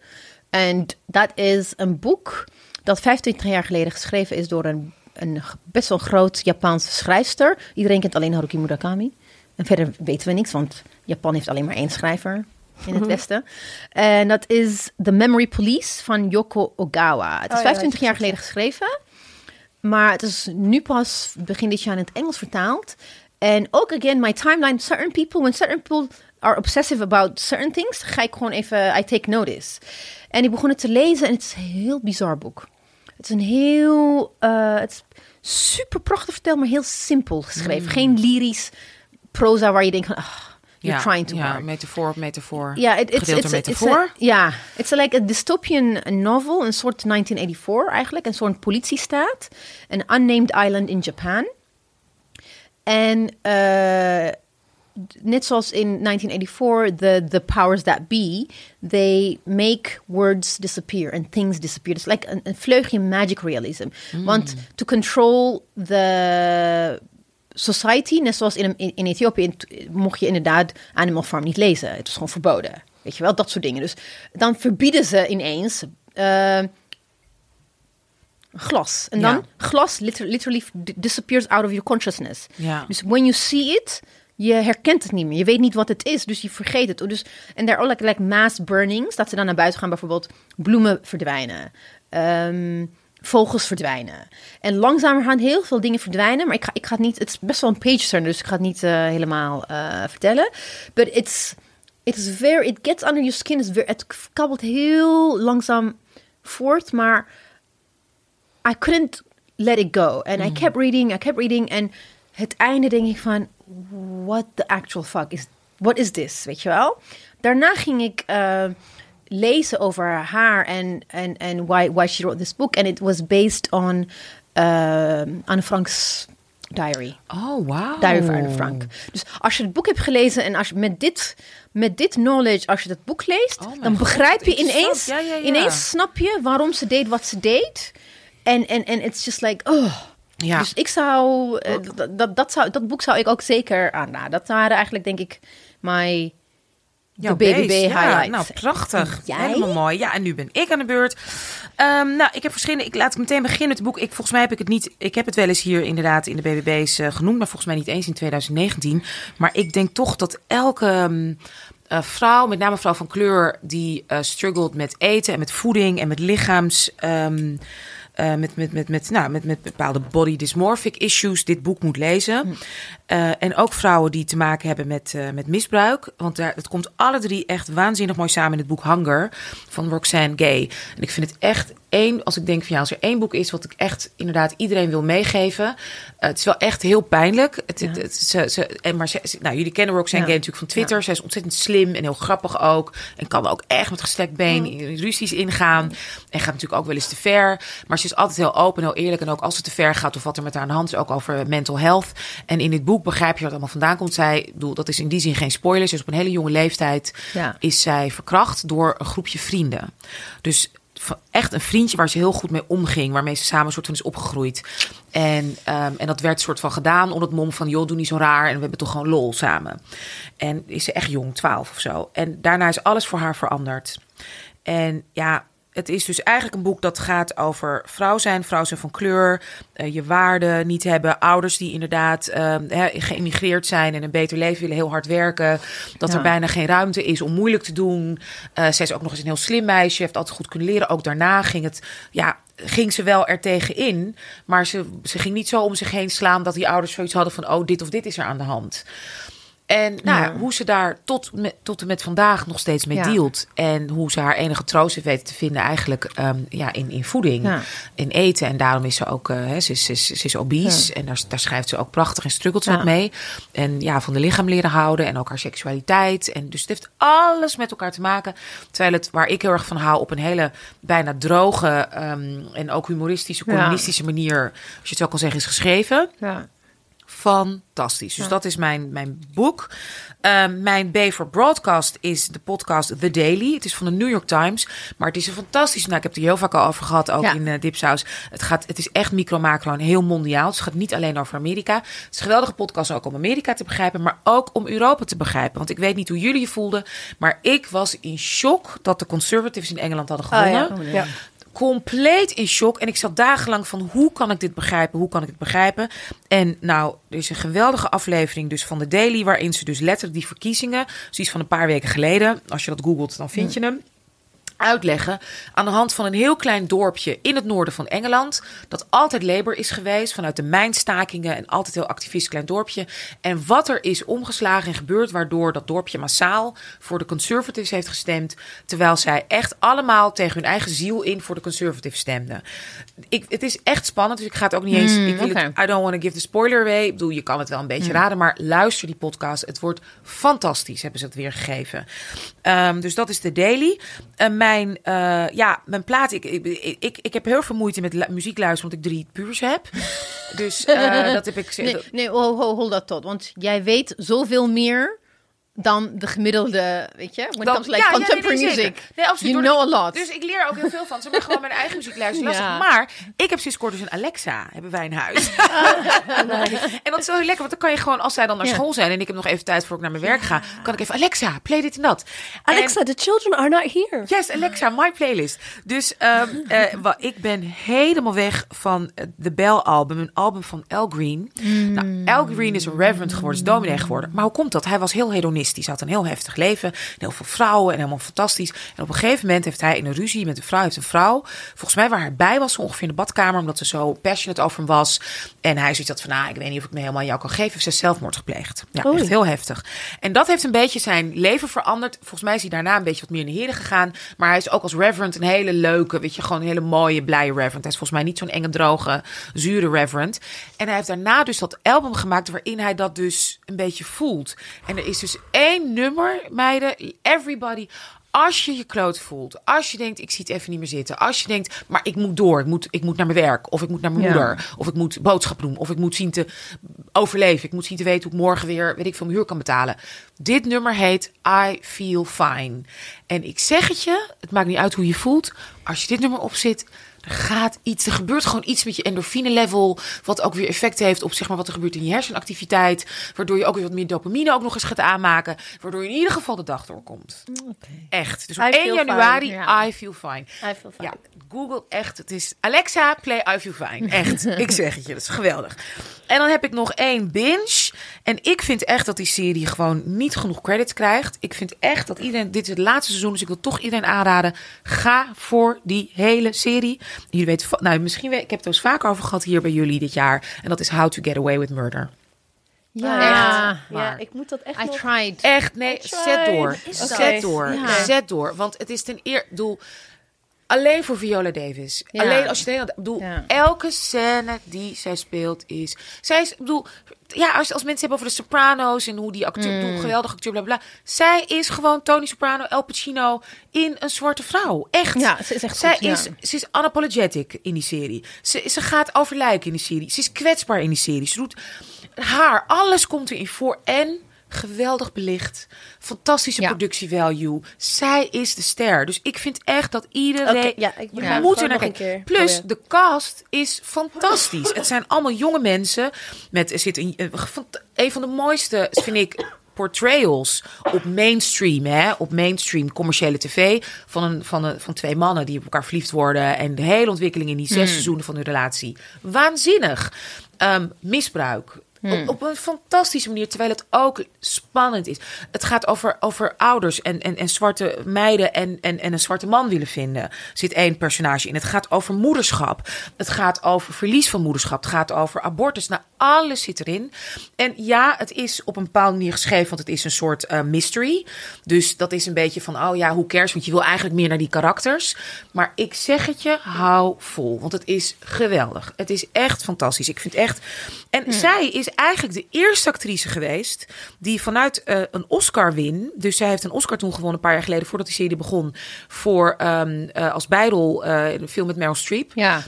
C: En dat is een boek dat 25 jaar geleden geschreven is door een, een best wel groot Japanse schrijfster. Iedereen kent alleen Haruki Murakami. En verder weten we niks, want Japan heeft alleen maar één schrijver in het Westen. En dat is The Memory Police van Yoko Ogawa. Het is
B: Oh ja,
C: 25 jaar geleden geschreven. Maar het is nu pas begin dit jaar in het Engels vertaald. En ook, again, my timeline, certain people, when certain people are obsessive about certain things, ga ik gewoon even, I take notice. En ik begon het te lezen en het is een heel bizar boek. Het is een heel, eh, het is super prachtig verteld, maar heel simpel geschreven. Geen lyrisch proza waar je denkt van, ah, you're
A: ja,
C: trying to
A: ja,
C: hard.
A: metafoor op metafoor.
C: Ja,
A: Gedeelte
C: it's, it's,
A: metafoor.
C: Ja, it's like a dystopian novel, een soort 1984 eigenlijk, een soort politiestaat, een unnamed island in Japan. En eh, net zoals in 1984, the, the powers that be, they make words disappear and things disappear. It's like een, een vleugje magic realism. Want to control the society, net zoals in, in, in Ethiopië, mocht je inderdaad Animal Farm niet lezen. Het was gewoon verboden. Weet je wel, dat soort dingen. Dus dan verbieden ze ineens eh, glas. En dan
A: Ja.
C: glas liter- literally d- disappears out of your consciousness.
A: Ja.
C: Dus when you see it, je herkent het niet meer. Je weet niet wat het is, dus je vergeet het. Dus, en daar like, like mass burnings, dat ze dan naar buiten gaan, bijvoorbeeld bloemen verdwijnen. Ehm, vogels verdwijnen. En langzamerhand heel veel dingen verdwijnen. Maar ik ga, ik ga het niet... Het is best wel een page turner, dus ik ga het niet eh, helemaal eh, vertellen. But it's... It is very... It gets under your skin. It's very, het kabbelt heel langzaam voort, maar... I couldn't let it go. And I kept reading, I kept reading. En het einde denk ik van... What the actual fuck is... What is this? Weet je wel? Daarna ging ik... eh, lezen over haar en en en why why she wrote this book and it was based on uh, Anne Frank's diary.
A: Oh, wauw.
C: Diary van Anne Frank. Dus als je het boek hebt gelezen en als je met dit met dit knowledge als je dat boek leest,
A: Oh
C: dan
A: God,
C: begrijp je ineens
A: Ja, ja, ja.
C: ineens snap je waarom ze deed wat ze deed. En en en it's just like oh
A: Ja.
C: Dus ik zou, eh, dat, dat, dat zou, dat boek zou ik ook zeker aanraden. Dat waren eigenlijk, denk ik,
A: Jouw
C: de BBB
A: base. Ja,
C: highlights.
A: nou, prachtig.
C: Jij?
A: Helemaal mooi. Ja, en nu ben ik aan de beurt. Ehm, nou, ik heb verschillende... Ik laat ik meteen beginnen met het boek. Ik, volgens mij heb ik het niet... Ik heb het wel eens hier inderdaad in de BBB's eh, genoemd, maar volgens mij niet eens in 2019. Maar ik denk toch dat elke... ehm, eh, vrouw, met name vrouw van kleur, die eh struggelt met eten en met voeding en met lichaams. ehm, eh, met, met, met, met, nou, met, met bepaalde body dysmorphic issues dit boek moet lezen. Eh, en ook vrouwen die te maken hebben met, eh, met misbruik. Want daar, het komt alle drie echt waanzinnig mooi samen in het boek Hunger van Roxanne Gay. En ik vind het echt één, als ik denk van ja, als er één boek is wat ik echt inderdaad iedereen wil meegeven. eh, het is wel echt heel pijnlijk. Het, het, het- ze, ze, en maar ze, nou, jullie kennen Roxanne
C: Ja.
A: Gay natuurlijk van Twitter. Zij is ontzettend slim en heel grappig ook. En kan ook echt met gestrekt been in ruzies ingaan. En gaat natuurlijk ook wel eens te ver. Maar ze is altijd heel open, heel eerlijk. En ook als het te ver gaat of wat er met haar aan de hand is, ook over mental health. En in dit boek begrijp je het allemaal vandaan komt. Zij, bedoel, dat is in die zin geen spoiler. Ze is op een hele jonge leeftijd is zij verkracht door een groepje vrienden. Dus echt een vriendje waar ze heel goed mee omging. Waarmee ze samen een soort van is opgegroeid. En, ehm, en dat werd soort van gedaan onder het mom van... joh, doe niet zo raar en we hebben toch gewoon lol samen. En is ze echt jong, 12 of zo. En daarna is alles voor haar veranderd. En ja, het is dus eigenlijk een boek dat gaat over vrouw zijn, vrouw zijn van kleur, eh, je waarde niet hebben, ouders die inderdaad hè, geïmigreerd zijn en een beter leven willen, heel hard werken, dat
C: Ja.
A: er bijna geen ruimte is om moeilijk te doen. Eh zij is ook nog eens een heel slim meisje, heeft altijd goed kunnen leren. Ook daarna ging het, ja, ging ze wel er tegen in. Maar ze, ze ging niet zo om zich heen slaan dat die ouders zoiets hadden van: oh, dit of dit is er aan de hand. En nou, ja. hoe ze daar tot, met, tot en met vandaag nog steeds mee
C: Ja.
A: dealt. En hoe ze haar enige troost heeft weten te vinden eigenlijk ehm, ja, in, in voeding,
C: Ja.
A: in eten. En daarom is ze ook, eh, ze, is, ze, is, ze is obese. En daar, daar schrijft ze ook prachtig en struggelt ze mee. En ja, van de lichaam leren houden en ook haar seksualiteit. En dus het heeft alles met elkaar te maken. Terwijl het, waar ik heel erg van hou, op een hele bijna droge ehm, en ook humoristische, communistische manier, als je het zo kan zeggen, is geschreven
C: Ja.
A: Fantastisch. Dus dat is mijn, mijn boek. Ehm, mijn B voor Broadcast is de podcast The Daily. Het is van de New York Times. Maar het is een fantastisch... Nou, ik heb het er heel vaak al over gehad, ook
C: Ja.
A: in uh, Dipsaus. Het, gaat, het is echt micro, macro en heel mondiaal. Dus het gaat niet alleen over Amerika. Het is een geweldige podcast ook om Amerika te begrijpen... maar ook om Europa te begrijpen. Want ik weet niet hoe jullie je voelden... maar ik was in shock dat de Conservatives in Engeland hadden
B: Ah,
A: gewonnen
B: ja. ja.
A: Compleet in shock. En ik zat dagenlang van hoe kan ik dit begrijpen? Hoe kan ik het begrijpen? En nou, er is een geweldige aflevering dus van de Daily... waarin ze dus letterlijk die verkiezingen... zoiets van een paar weken geleden... als je dat googelt, dan vind je hem uitleggen aan de hand van een heel klein dorpje in het noorden van Engeland. Dat altijd Labour is geweest vanuit de mijnstakingen en altijd heel activistisch klein dorpje. En wat er is omgeslagen en gebeurd waardoor dat dorpje massaal voor de Conservatives heeft gestemd. Terwijl zij echt allemaal tegen hun eigen ziel in voor de Conservatives stemden. Ik, het is echt spannend, dus ik ga het ook niet eens. ik wil het, I don't want to give the spoiler away. Ik bedoel, je kan het wel een beetje raden, maar luister die podcast. Het wordt fantastisch, hebben ze het weer gegeven. Ehm, dus dat is de daily. Eh, mijn, eh, ja, mijn plaat. Ik, ik, ik, ik heb heel veel moeite met muziek luisteren, omdat ik drie puurs heb. Dus eh, [laughs] dat heb ik.
C: Nee, nee ho, ho, hold dat tot. Want jij weet zoveel meer dan de gemiddelde, weet je? When it
A: Dan-
C: comes to like
A: ja, ja, nee,
C: contemporary
A: nee,
C: music.
A: Nee, absoluut.
C: you know
A: de-
C: a lot.
A: Dus ik leer er ook heel veel van. Ze maar gewoon mijn eigen muziek luisteren. [laughs]
C: Ja.
A: Lastig. Maar ik heb sinds kort dus een Alexa, hebben wij in huis. [laughs] [laughs] En dat is wel heel lekker, want dan kan je gewoon, als zij dan naar
C: Ja.
A: school zijn en ik heb nog even tijd voor ik naar mijn werk ga, kan ik even Alexa, play dit en dat. En-
B: Alexa, the children are not here.
A: Yes, Alexa, my playlist. Dus ehm, eh, wa- ik ben helemaal weg van eh, de Bell-album, een album van Al Green. Nou, Al Green is een reverend geworden, is dominee geworden. Maar hoe komt dat? Hij was heel hedonistisch, had een heel heftig leven, en heel veel vrouwen en helemaal fantastisch. En op een gegeven moment heeft hij in een ruzie met een vrouw, heeft een vrouw, volgens mij waar hij bij was, zo ongeveer in de badkamer, omdat ze zo passionate over hem was. En hij zoiets had van, nou, ik weet niet of ik me helemaal aan jou kan geven, heeft ze zelfmoord gepleegd. Ja,
B: Oei.
A: echt heel heftig. En dat heeft een beetje zijn leven veranderd. Volgens mij is hij daarna een beetje wat meer in de heren gegaan. Maar hij is ook als reverend een hele leuke, weet je, gewoon een hele mooie, blije reverend. Hij is volgens mij niet zo'n enge, droge, zure reverend. En hij heeft daarna dus dat album gemaakt waarin hij dat dus een beetje voelt. En er is dus één nummer, meiden, everybody... Als je je kloot voelt, als je denkt, ik zie het even niet meer zitten. Als je denkt, maar ik moet door, ik moet, ik moet naar mijn werk. Of ik moet naar mijn
C: Ja.
A: moeder. Of ik moet boodschap doen. Of ik moet zien te overleven. Ik moet zien te weten hoe ik morgen weer, weet ik veel, mijn huur kan betalen. Dit nummer heet I Feel Fine. En ik zeg het je, het maakt niet uit hoe je voelt. Als je dit nummer opzit, er gaat iets, er gebeurt gewoon iets met je endorfine level. Wat ook weer effect heeft op zeg maar, wat er gebeurt in je hersenactiviteit. Waardoor je ook weer wat meer dopamine ook nog eens gaat aanmaken. Waardoor je in ieder geval de dag doorkomt. Echt. Dus op
B: I
A: 1
B: feel
A: januari,
C: fine, ja.
A: I Feel Fine.
B: I feel fine.
A: Ja, Google echt. Het is Alexa, play I Feel Fine. Echt. [laughs] ik zeg het je, dat is geweldig. En dan heb ik nog één binge. En ik vind echt dat die serie gewoon niet genoeg credits krijgt. Ik vind echt dat iedereen... Dit is het laatste seizoen, dus ik wil toch iedereen aanraden. Ga voor die hele serie. Jullie weten... Nou, misschien... weet- Ik heb het er eens vaker over gehad hier bij jullie dit jaar. En dat is How to Get Away with Murder.
C: Ja,
B: Ja, ik moet dat echt
C: I
B: nog...
C: tried.
A: Echt, nee, zet door.
B: Dat?
A: Zet door.
C: Ja.
A: Zet door. Want het is ten eer... Doel, alleen voor Viola Davis.
C: Ja.
A: Alleen als je. Ik bedoel,
C: Ja.
A: elke scène die zij speelt is... Zij is, ik bedoel... Ja, als, als mensen hebben over de Sopranos en hoe die acteur,
C: Mm.
A: bedoel, geweldige acteur, bla bla. Zij is gewoon Tony Soprano, El Pacino in een zwarte vrouw. Echt.
C: Ja, ze is echt
A: Zij
C: goed, ja.
A: is, ze is unapologetic in die serie. Ze, ze gaat over lijken in die serie. Ze is kwetsbaar in die serie. Ze doet haar, alles komt erin voor. En geweldig belicht. Fantastische
C: Ja.
A: productievalue. Zij is de ster. Dus ik vind echt dat iedereen...
B: Ja, ik
A: je moet er naar kijken.
B: keer
A: Plus, de cast is fantastisch. Het zijn allemaal jonge mensen. Met, er zit een, een, fant- een van de mooiste, vind ik portrayals op mainstream, hè, op mainstream commerciële tv van, een, van, een, van twee mannen die op elkaar verliefd worden en de hele ontwikkeling in die zes seizoenen van hun relatie. Waanzinnig. Ehm, misbruik. Op, op een fantastische manier, terwijl het ook spannend is. Het gaat over, over ouders en, en, en zwarte meiden en, en, en een zwarte man willen vinden. Zit één personage in. Het gaat over moederschap. Het gaat over verlies van moederschap. Het gaat over abortus. Nou, alles zit erin. En ja, het is op een bepaalde manier geschreven, want het is een soort eh, mystery. Dus dat is een beetje van, oh ja, hoe cares? Want je wil eigenlijk meer naar die karakters. Maar ik zeg het je, hou vol. Want het is geweldig. Het is echt fantastisch. Ik vind echt... En zij is eigenlijk de eerste actrice geweest die vanuit uh, een Oscar win. Dus zij heeft een Oscar toen gewonnen een paar jaar geleden voordat die serie begon. Voor um, uh, als bijrol een film met Meryl Streep.
C: Ja.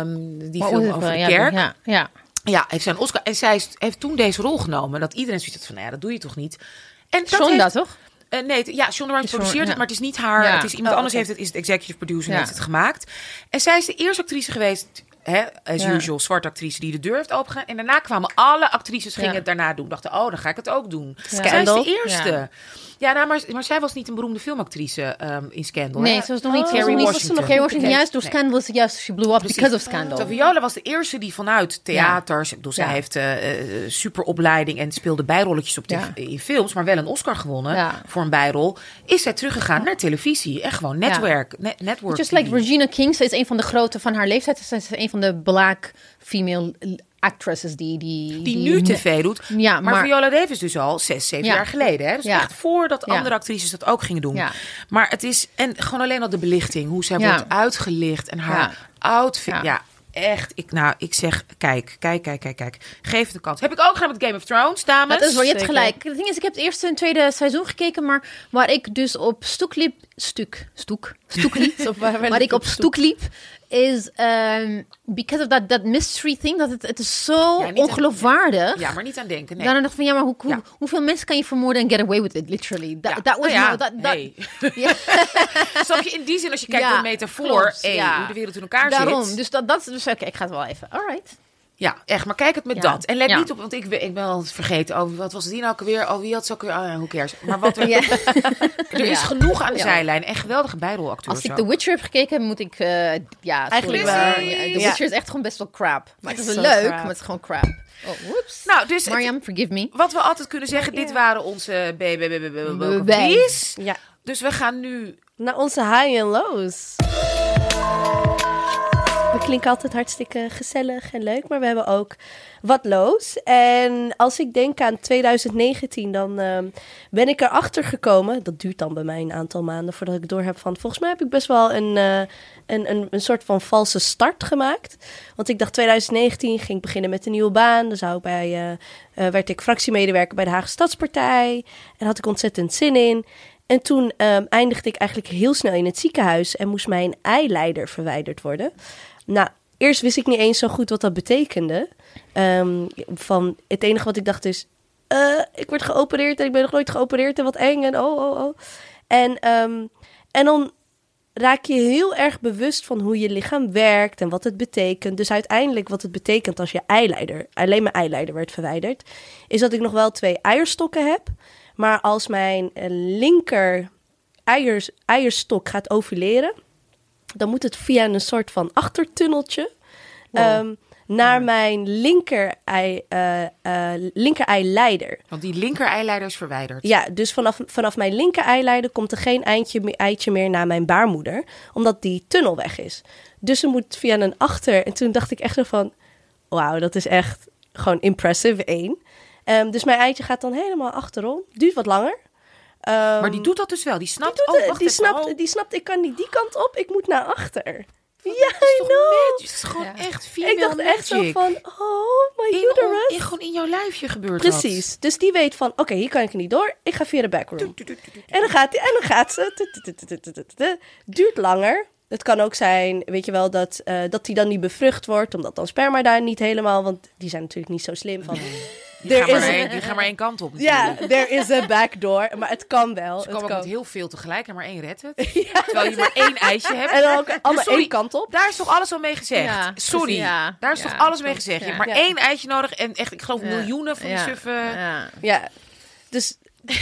A: Um, die film over de kerk.
C: Ja, ja.
A: Ja, heeft zij een Oscar. En zij heeft toen deze rol genomen. Dat iedereen zoiets had van, nou ja, dat doe je toch niet. En dat
C: Shonda,
A: heeft,
C: toch?
A: Uh, nee, ja, Shonda Rhimes produceert het, maar het is niet haar.
C: Ja.
A: Het is iemand
C: Oh,
A: anders heeft het, is het executive producer en
C: Ja.
A: heeft het gemaakt. En zij is de eerste actrice geweest, hè, as
C: Ja.
A: usual, zwarte actrice die de deur heeft opengegaan. En daarna kwamen alle actrices gingen
C: Ja.
A: het daarna doen. Dachten, oh, dan ga ik het ook doen. Zij is
B: Scandal.
A: de eerste.
C: Ja.
A: Nou, maar, maar zij was niet een beroemde filmactrice ehm, in Scandal.
C: Nee,
A: hè?
C: ze was nog niet.
B: Oh,
C: ze was nog niet-
A: Washington.
C: Washington, juist door
A: Nee.
C: Scandal, is juist, she blew up
A: Precies.
C: because of Scandal.
A: Zo, Viola was de eerste die vanuit theaters, ik bedoel, zij heeft eh, superopleiding en speelde bijrolletjes op tv in films, maar wel een Oscar gewonnen voor een bijrol. Is zij teruggegaan naar televisie, echt gewoon netwerk, net, network.
C: Just like Regina King, ze is een van de grote van haar leeftijd. Ze is een van de black female actresses die... Die,
A: die nu tv doet.
C: Ja,
A: maar,
C: maar-
A: Viola Davis dus al zes, zeven
C: Ja.
A: jaar geleden. Hè? Dus
C: Ja.
A: echt voordat andere actrices dat ook gingen doen.
C: Ja.
A: Maar het is, en gewoon alleen al de belichting, hoe zij wordt uitgelicht en haar outfit. Ja. Echt. Ik, nou, ik zeg, kijk, kijk, kijk, kijk, kijk. Geef het een kans. Heb ik ook gedaan met Game of Thrones, dames?
C: Dat is wel, je hebt gelijk. Het ding is, ik heb het eerste en tweede seizoen gekeken, maar waar ik dus op stoek liep... Stuk, stoek, stoek liep. [laughs]
B: Waar- waar
C: waar ik op stoek liep, is um, because of that, that mystery thing, dat het, het is zo
A: Ja, niet aan-
C: ongeloofwaardig.
A: Ja, maar niet aan denken. Nee.
C: Daarna dacht ik van, ja, maar hoe, hoe,
A: Ja.
C: hoeveel mensen kan je vermoorden en get away with it, literally? That,
A: Ja.
C: that was
A: Nou. [laughs] [laughs] Snap je, in die zin, als je kijkt naar de metafoor,
C: klopt,
A: hey, hoe de wereld in elkaar
C: Daarom,
A: zit.
C: dus dat, dat dus oké, ik ga het wel even. Alright.
A: Ja, echt. Maar kijk het met
C: Ja.
A: dat. En let
C: Ja.
A: niet op, want ik, ben- ik ben al vergeten. Oh, wat was die nou ook alweer? Oh, wie had ze ook weer? Oh, ja, who cares. Maar wat er,
C: Ja.
A: er is
C: Ja.
A: genoeg aan de
C: Ja.
A: zijlijn. En geweldige bijrolacteurs
C: Als ik
A: ook.
C: The Witcher heb gekeken, moet ik, eh, ja,
B: Eigenlijk
A: wel.
C: The
B: Ja.
C: Witcher is echt gewoon best wel crap. Maar het is
B: Zo
C: wel leuk,
B: crap.
C: maar het is gewoon crap. Oh, whoops.
A: Nou, dus het-
C: forgive me.
A: wat we altijd kunnen zeggen, dit waren onze
C: Wij.
B: Klinken altijd hartstikke gezellig en leuk, maar we hebben ook wat lows. En als ik denk aan 2019, dan ehm, ben ik erachter gekomen. Dat duurt dan bij mij een aantal maanden voordat ik door heb van. Volgens mij heb ik best wel een, eh, een, een, soort van valse start gemaakt. Want ik dacht 2019 ging ik beginnen met een nieuwe baan. Dan zou bij, eh, eh, werd ik fractiemedewerker bij de Haagse Stadspartij. En had ik ontzettend zin in. En toen ehm, eindigde ik eigenlijk heel snel in het ziekenhuis en moest mijn eileider verwijderd worden. Nou, eerst wist ik niet eens zo goed wat dat betekende. Ehm, van het enige wat ik dacht is, eh, ik word geopereerd en ik ben nog nooit geopereerd en wat eng en oh, oh, oh. En, ehm, en dan raak je heel erg bewust van hoe je lichaam werkt en wat het betekent. Dus uiteindelijk wat het betekent als je eileider, alleen mijn eileider werd verwijderd, is dat ik nog wel twee eierstokken heb. Maar als mijn linker eiers, eierstok gaat ovuleren, dan moet het via een soort van achtertunneltje ehm, naar mijn linker, ei, linker eileider.
A: Want die linker eileider is verwijderd.
B: Ja, dus vanaf, vanaf mijn linker eileider komt er geen eindje, eitje meer naar mijn baarmoeder, omdat die tunnel weg is. Dus er moet via een achter. En toen dacht ik echt zo van, wauw, dat is echt gewoon impressive, één. Ehm, dus mijn eitje gaat dan helemaal achterom. Duurt wat langer. Ehm,
A: Maar die doet dat dus wel. Die snapt...
B: doet
A: oh,
B: het.
A: wacht
B: die,
A: even.
B: snapt,
A: Oh,
B: die snapt, ik kan niet die kant op, ik moet naar achter. Ja,
A: is toch magic? Het is gewoon
C: Ja.
A: echt female
B: Ik dacht echt zo van, oh, my
A: In,
B: uterus.
A: in, gewoon in jouw lijfje gebeurt dat.
B: Precies. Dus die weet van, oké, hier kan ik niet door. Ik ga via de backroom. En dan gaat, die, en dan gaat ze. Duurt langer. Het kan ook zijn, weet je wel, dat, eh, dat die dan niet bevrucht wordt. Omdat dan sperma daar niet helemaal... Want die zijn natuurlijk niet zo slim van...
A: Die gaan, maar
B: is-
A: één, die gaan maar één kant op.
B: Ja, there is a backdoor. Maar het kan wel.
A: Ze
B: het
A: komen ook met heel veel tegelijk en maar één redt het. [laughs] Terwijl je maar één ijsje hebt.
B: En dan ook allemaal
A: Sorry,
B: één kant op.
A: Daar is toch alles al mee gezegd?
C: Ja,
A: Sorry,
C: ja.
A: daar is
C: Ja,
A: toch alles mee gezegd? Je hebt maar
B: Ja.
A: één eitje nodig en echt, ik geloof
C: Ja.
A: miljoenen van die
C: Ja.
A: suffen.
C: Ja.
B: Ja, dus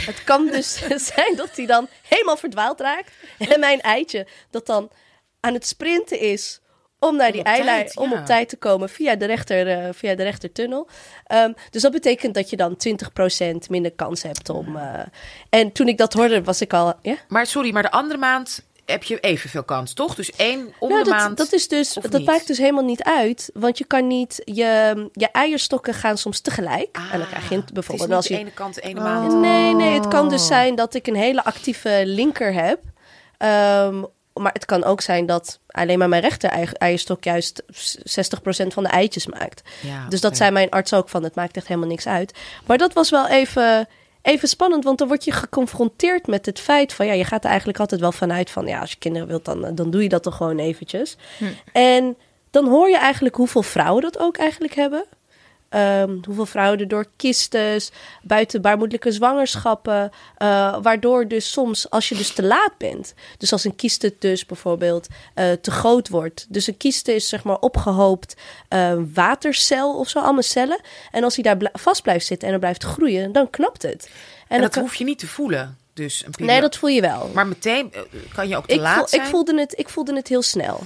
B: het kan dus [laughs] zijn dat hij dan helemaal verdwaald raakt. En mijn eitje dat dan aan het sprinten is om naar die
A: tijd,
B: om op tijd te komen via de, rechter, eh, via de rechtertunnel. Ehm, dus dat betekent dat je dan 20% minder kans hebt om... eh, en toen ik dat hoorde, was ik al... Ja?
A: Maar sorry, maar de andere maand heb je evenveel kans, toch? Dus één om
B: Nou,
A: de
B: dat,
A: maand.
B: dat is dus, dat
A: niet?
B: maakt dus helemaal niet uit. Want je kan niet, je, je eierstokken gaan soms tegelijk. en dan krijg je
A: Ah,
B: het bijvoorbeeld
A: Het is
B: als je
A: de ene kant de ene
C: Oh.
A: maand.
B: Nee, nee, het kan dus zijn dat ik een hele actieve linker heb. Ehm, maar het kan ook zijn dat alleen maar mijn rechter ei- eierstok juist 60% van de eitjes maakt.
A: Ja,
B: Dus dat
A: oké.
B: zei mijn arts ook van, het maakt echt helemaal niks uit. Maar dat was wel even, even spannend, want dan word je geconfronteerd met het feit van... ja, je gaat er eigenlijk altijd wel vanuit van... ja, als je kinderen wilt, dan, dan doe je dat toch gewoon eventjes. En dan hoor je eigenlijk hoeveel vrouwen dat ook eigenlijk hebben. Ehm, hoeveel vrouwen er door kistes, buitenbaarmoedelijke zwangerschappen, eh, waardoor dus soms als je dus te laat bent, dus als een kiste dus bijvoorbeeld eh, te groot wordt, dus een kiste is zeg maar opgehoopt eh, watercel of zo, allemaal cellen, en als hij daar bl- vast blijft zitten en er blijft groeien, dan knapt het.
A: En dat hoef je niet te voelen. Dus een
B: nee, dat voel je wel.
A: Maar meteen kan je ook te
B: ik,
A: laat
B: voel,
A: zijn.
B: ik, voelde het, ik voelde het heel snel.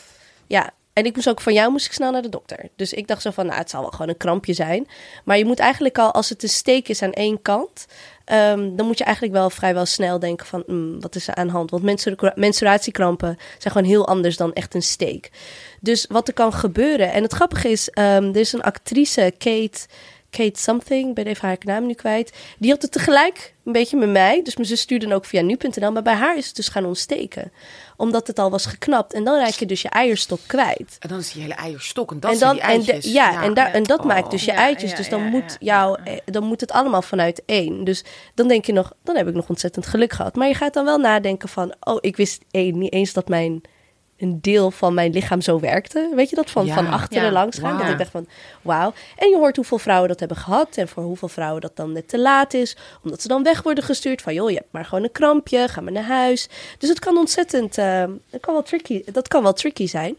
B: Ja, en ik moest ook van jou moest ik snel naar de dokter. Dus ik dacht zo van, nou, het zal wel gewoon een krampje zijn. Maar je moet eigenlijk al, als het een steek is aan één kant... ehm, dan moet je eigenlijk wel vrijwel snel denken van, hmm, wat is er aan de hand? Want menstruatiekrampen zijn gewoon heel anders dan echt een steek. Dus wat er kan gebeuren... En het grappige is, ehm, er is een actrice, Kate... Kate Something, ben even haar naam nu kwijt. Die had het tegelijk een beetje met mij. Dus mijn zus stuurde dan ook via nu.nl. Maar bij haar is het dus gaan ontsteken. Omdat het al was geknapt. En dan raak je dus je eierstok kwijt.
A: En dan is die hele eierstok en dat
B: en
A: zijn
B: dan,
A: die
B: en, de-
A: eitjes.
B: ja, En, daar en dat
A: Oh.
B: maakt dus je
C: Ja,
B: eitjes.
C: ja,
B: dus dan,
C: ja,
B: moet
C: ja,
B: jou, eh, dan moet het allemaal vanuit één. Dus dan denk je nog, dan heb ik nog ontzettend geluk gehad. Maar je gaat dan wel nadenken van, oh, ik wist één, niet eens dat mijn een deel van mijn lichaam zo werkte. Weet je dat? Van,
A: Ja.
B: van achteren
C: Ja.
B: langs gaan. Dat ik dacht van, wauw. En je hoort hoeveel vrouwen dat hebben gehad. En voor hoeveel vrouwen dat dan net te laat is. Omdat ze dan weg worden gestuurd. Van, joh, je hebt maar gewoon een krampje. Ga maar naar huis. Dus het kan ontzettend, eh, het kan wel tricky, dat kan wel tricky zijn.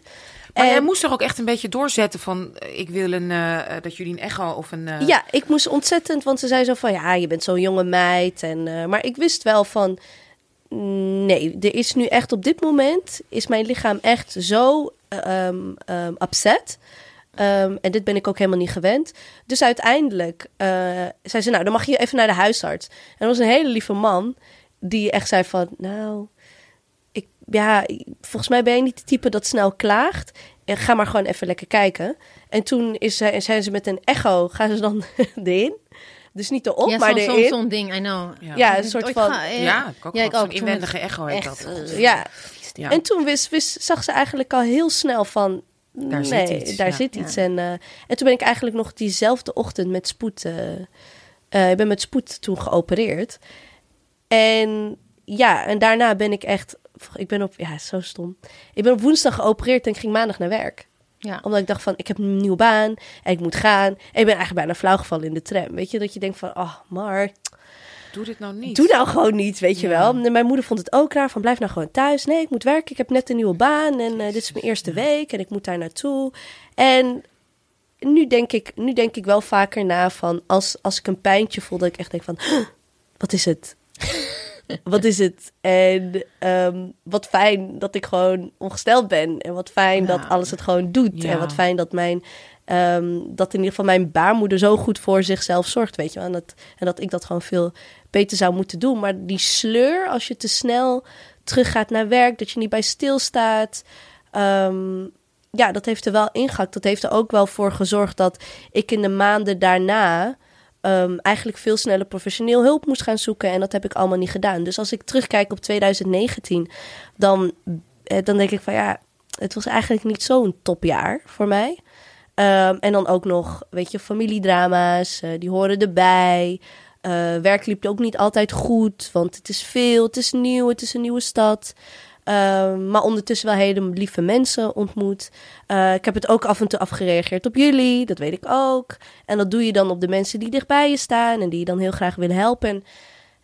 A: Maar
B: En-
A: jij moest toch ook echt een beetje doorzetten van... eh, ik wil een, eh, dat jullie een echo of een...
B: Ja, ik moest ontzettend, want ze zei zo van, ja, je bent zo'n jonge meid. En, maar ik wist wel van, nee, er is nu echt op dit moment, is mijn lichaam echt zo ehm, upset. Ehm, en dit ben ik ook helemaal niet gewend. Dus uiteindelijk eh, zei ze, nou, dan mag je even naar de huisarts. En dat was een hele lieve man, die echt zei van, nou, ik, ja, volgens mij ben je niet de type dat snel klaagt. Ga maar gewoon even lekker kijken. En toen is, zij- zijn ze met een echo, gaan ze dan [laughs] erin. Dus niet erop,
C: Ja,
B: maar
C: zo'n zo,
B: erin.
C: zo'n ding, I know.
B: Ja, een soort van...
C: ga-
A: Ja, ik ook
C: Ja, ik
A: Zo'n
C: ook.
A: Inwendige echo heet
C: echt,
A: dat.
C: eh,
B: Ja.
A: Ja.
B: En toen wist, wist, zag ze eigenlijk al heel snel van...
A: Daar zit
B: nee,
A: iets,
B: daar
A: ja.
B: zit iets.
C: Ja.
B: En, eh, en toen ben ik eigenlijk nog diezelfde ochtend met spoed... eh, eh, ik ben met spoed toen geopereerd. En ja, en daarna ben ik echt... Ik ben op... Ja, zo stom. Ik ben op woensdag geopereerd en ik ging maandag naar werk.
C: Ja.
B: Omdat ik dacht van, ik heb een nieuwe baan en ik moet gaan. En ik ben eigenlijk bijna flauw gevallen in de tram. Weet je, dat je denkt van, oh, maar
A: Doe dit nou niet.
B: doe nou gewoon niet, weet je
A: Ja.
B: wel. Mijn moeder vond het ook raar van, blijf nou gewoon thuis. Nee, ik moet werken, ik heb net een nieuwe baan en eh, dit is mijn eerste week en ik moet daar naartoe. En nu denk ik, nu denk ik wel vaker na van, als, als ik een pijntje voel, dat ik echt denk van, "Huh, [gasps] wat is het? Wat is het? En ehm, wat fijn dat ik gewoon ongesteld ben. En wat fijn
A: Ja.
B: dat alles het gewoon doet.
A: Ja.
B: En wat fijn dat mijn... ehm, dat in ieder geval mijn baarmoeder zo goed voor zichzelf zorgt, weet je wel. En dat, en dat ik dat gewoon veel beter zou moeten doen. Maar die sleur, als je te snel teruggaat naar werk, dat je niet bij stilstaat... ehm, ja, dat heeft er wel ingehakt. Dat heeft er ook wel voor gezorgd dat ik in de maanden daarna... ehm, eigenlijk veel sneller professioneel hulp moest gaan zoeken. En dat heb ik allemaal niet gedaan. Dus als ik terugkijk op 2019, dan, eh, dan denk ik van ja, het was eigenlijk niet zo'n topjaar voor mij. Ehm, en dan ook nog, weet je, familiedrama's, eh, die horen erbij. Eh, werk liep ook niet altijd goed, want het is veel, het is nieuw, het is een nieuwe stad. Ehm, maar ondertussen wel hele lieve mensen ontmoet. Eh, ik heb het ook af en toe afgereageerd op jullie, dat weet ik ook. En dat doe je dan op de mensen die dichtbij je staan en die je dan heel graag willen helpen.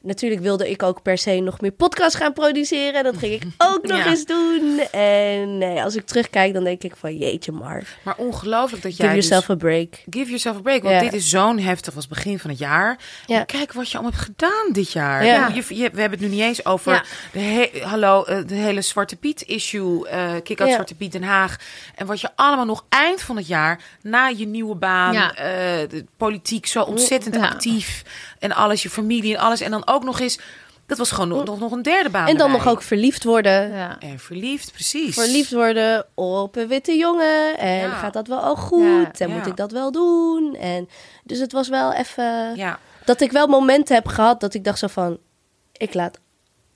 B: Natuurlijk wilde ik ook per se nog meer podcasts gaan produceren. Dat ging ik ook [laughs] nog
A: Ja.
B: eens doen. En nee, als ik terugkijk, dan denk ik van jeetje, maar
A: Maar ongelooflijk dat
B: give
A: jij dus-
B: yourself a break.
A: Give yourself a break. Want
B: Ja.
A: dit is zo'n heftig was begin van het jaar.
B: Ja.
A: Kijk wat je allemaal hebt gedaan dit jaar.
B: Ja.
A: Je, je- we hebben het nu niet eens over de, he- hallo, eh, de hele Zwarte Piet issue. eh kick out
B: Ja.
A: Zwarte Piet Den Haag. En wat je allemaal nog eind van het jaar, na je nieuwe baan, eh, de politiek zo ontzettend actief. En alles, je familie en alles. En dan ook nog eens, dat was gewoon nog, nog, nog een derde baan
B: En dan
A: erbij.
B: nog ook verliefd worden.
C: Ja.
A: En verliefd, precies.
B: Verliefd worden op een witte jongen. En
A: Ja.
B: gaat dat wel ook goed?
C: Ja,
B: en
A: ja.
B: moet ik dat wel doen? En dus het was wel even...
A: Ja.
B: Dat ik wel momenten heb gehad dat ik dacht zo van... Ik laat